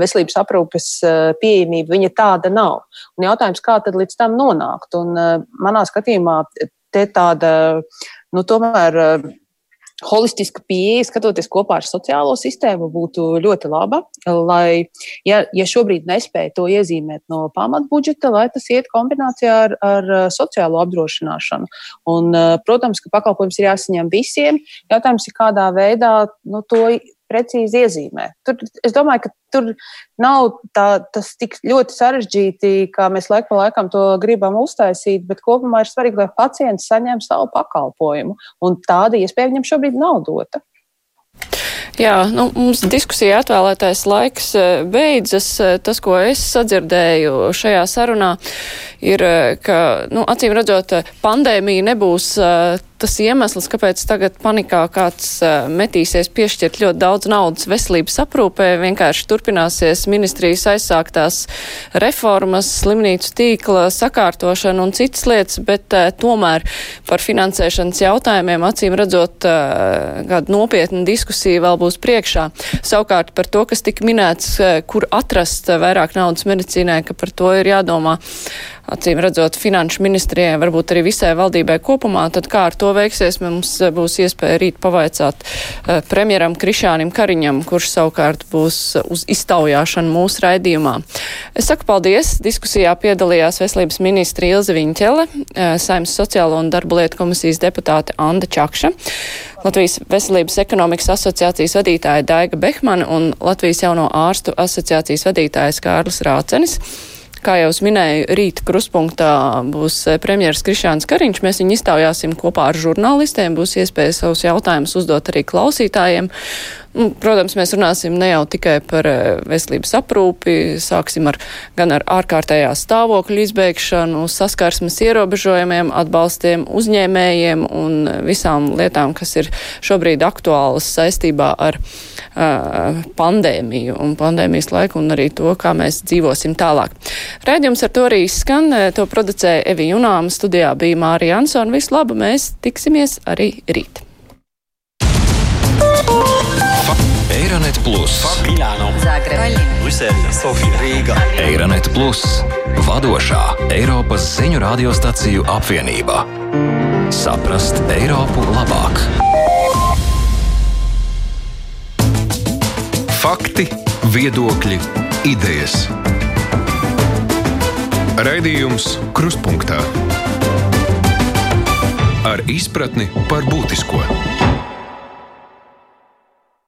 veselības aprūpes pieejamība, viņa tāda nav. Un jautājums, kā tad līdz tam nonākt? Un manā skatījumā te tāda, nu, tomēr holistiska pieeja, skatoties kopā ar sociālo sistēmu, būtu ļoti laba. Lai, ja, ja šobrīd nespēja to iezīmēt no pamatbudžeta, lai tas iet kombinācijā ar, ar sociālo apdrošināšanu. Un, protams, ka pakalpojums ir jāsaņem visiem. Jautājums ir, kādā veidā nu, to precīzi iezīmē. Tur, es domāju, ka tur nav tā, tas tik ļoti sarežģīti, kā mēs laik pa laikam to gribam uztaisīt, bet kopumā ir svarīgi, lai pacients saņem savu pakalpojumu. Un tāda iespēja viņam šobrīd nav dota. Jā, nu, mums diskusija atvēlētais laiks e, beidzas. E, tas, ko es sadzirdēju šajā sarunā, ir, e, ka, nu, acīm redzot, pandēmija nebūs tas iemesls, kāpēc tagad panikā kāds metīsies piešķirt ļoti daudz naudas veselības aprūpē. Vienkārši turpināsies ministrijas aizsāktās reformas, slimnīcu tīkla sakārtošana un citas lietas, bet tomēr par finansēšanas jautājumiem acīm redzot kāda nopietna diskusija vēl būs priekšā. Savukārt par to, kas tika minēts, kur atrast vairāk naudas medicīnai, ka par to ir jādomā acīm redzot, finanšu ministrijai, varbūt arī visai valdībai kopumā, tad kā ar to veiksies, mums būs iespēja rīt pavaicāt uh, premjeram Krišānim Kariņam, kurš savukārt būs uz iztaujāšanu mūsu raidījumā. Es saku paldies. Diskusijā piedalījās veselības ministri Ilze Viņķele, uh, Saimnes sociālo un darbu lietu komisijas deputāte Anda Čakša. Latvijas veselības ekonomikas asociācijas vadītāja Daiga Behmana un Latvijas jauno ārstu asociācijas vadītājs Kārlis Rācenis. Kā jau minēju, rīt kruspunktā būs eh, premjeras Krišāns Kariņš. Mēs viņu iztaujāsim kopā ar žurnālistiem. Būs iespēja savus jautājumus uzdot arī klausītājiem. Nu, protams, mēs runāsim ne jau tikai par eh, veselības aprūpi, sāksim ar, gan ar ārkārtējā stāvokļa izbeigšanu, saskarsmes ierobežojumiem, atbalstiem uzņēmējiem un visām lietām, kas ir šobrīd aktuālas saistībā ar uh, pandēmiju un pandēmijas laiku un arī to, kā mēs dzīvosim tālāk. Rēdījums ar to arī skan, to producēja Evi Junāma, studijā bija Mārija Ansona. Visu labu, mēs tiksimies arī rīt. Eironet Plus, Milāno, Zagreb, Brisele, Sofija, Rīga. Eironet Plus, vadošā Eiropas ziņu radiostaciju apvienība. Saprast Eiropu labāk. Fakti, viedokļi, idejas. Raidījums Kruspunkta ar izpratni par būtisko.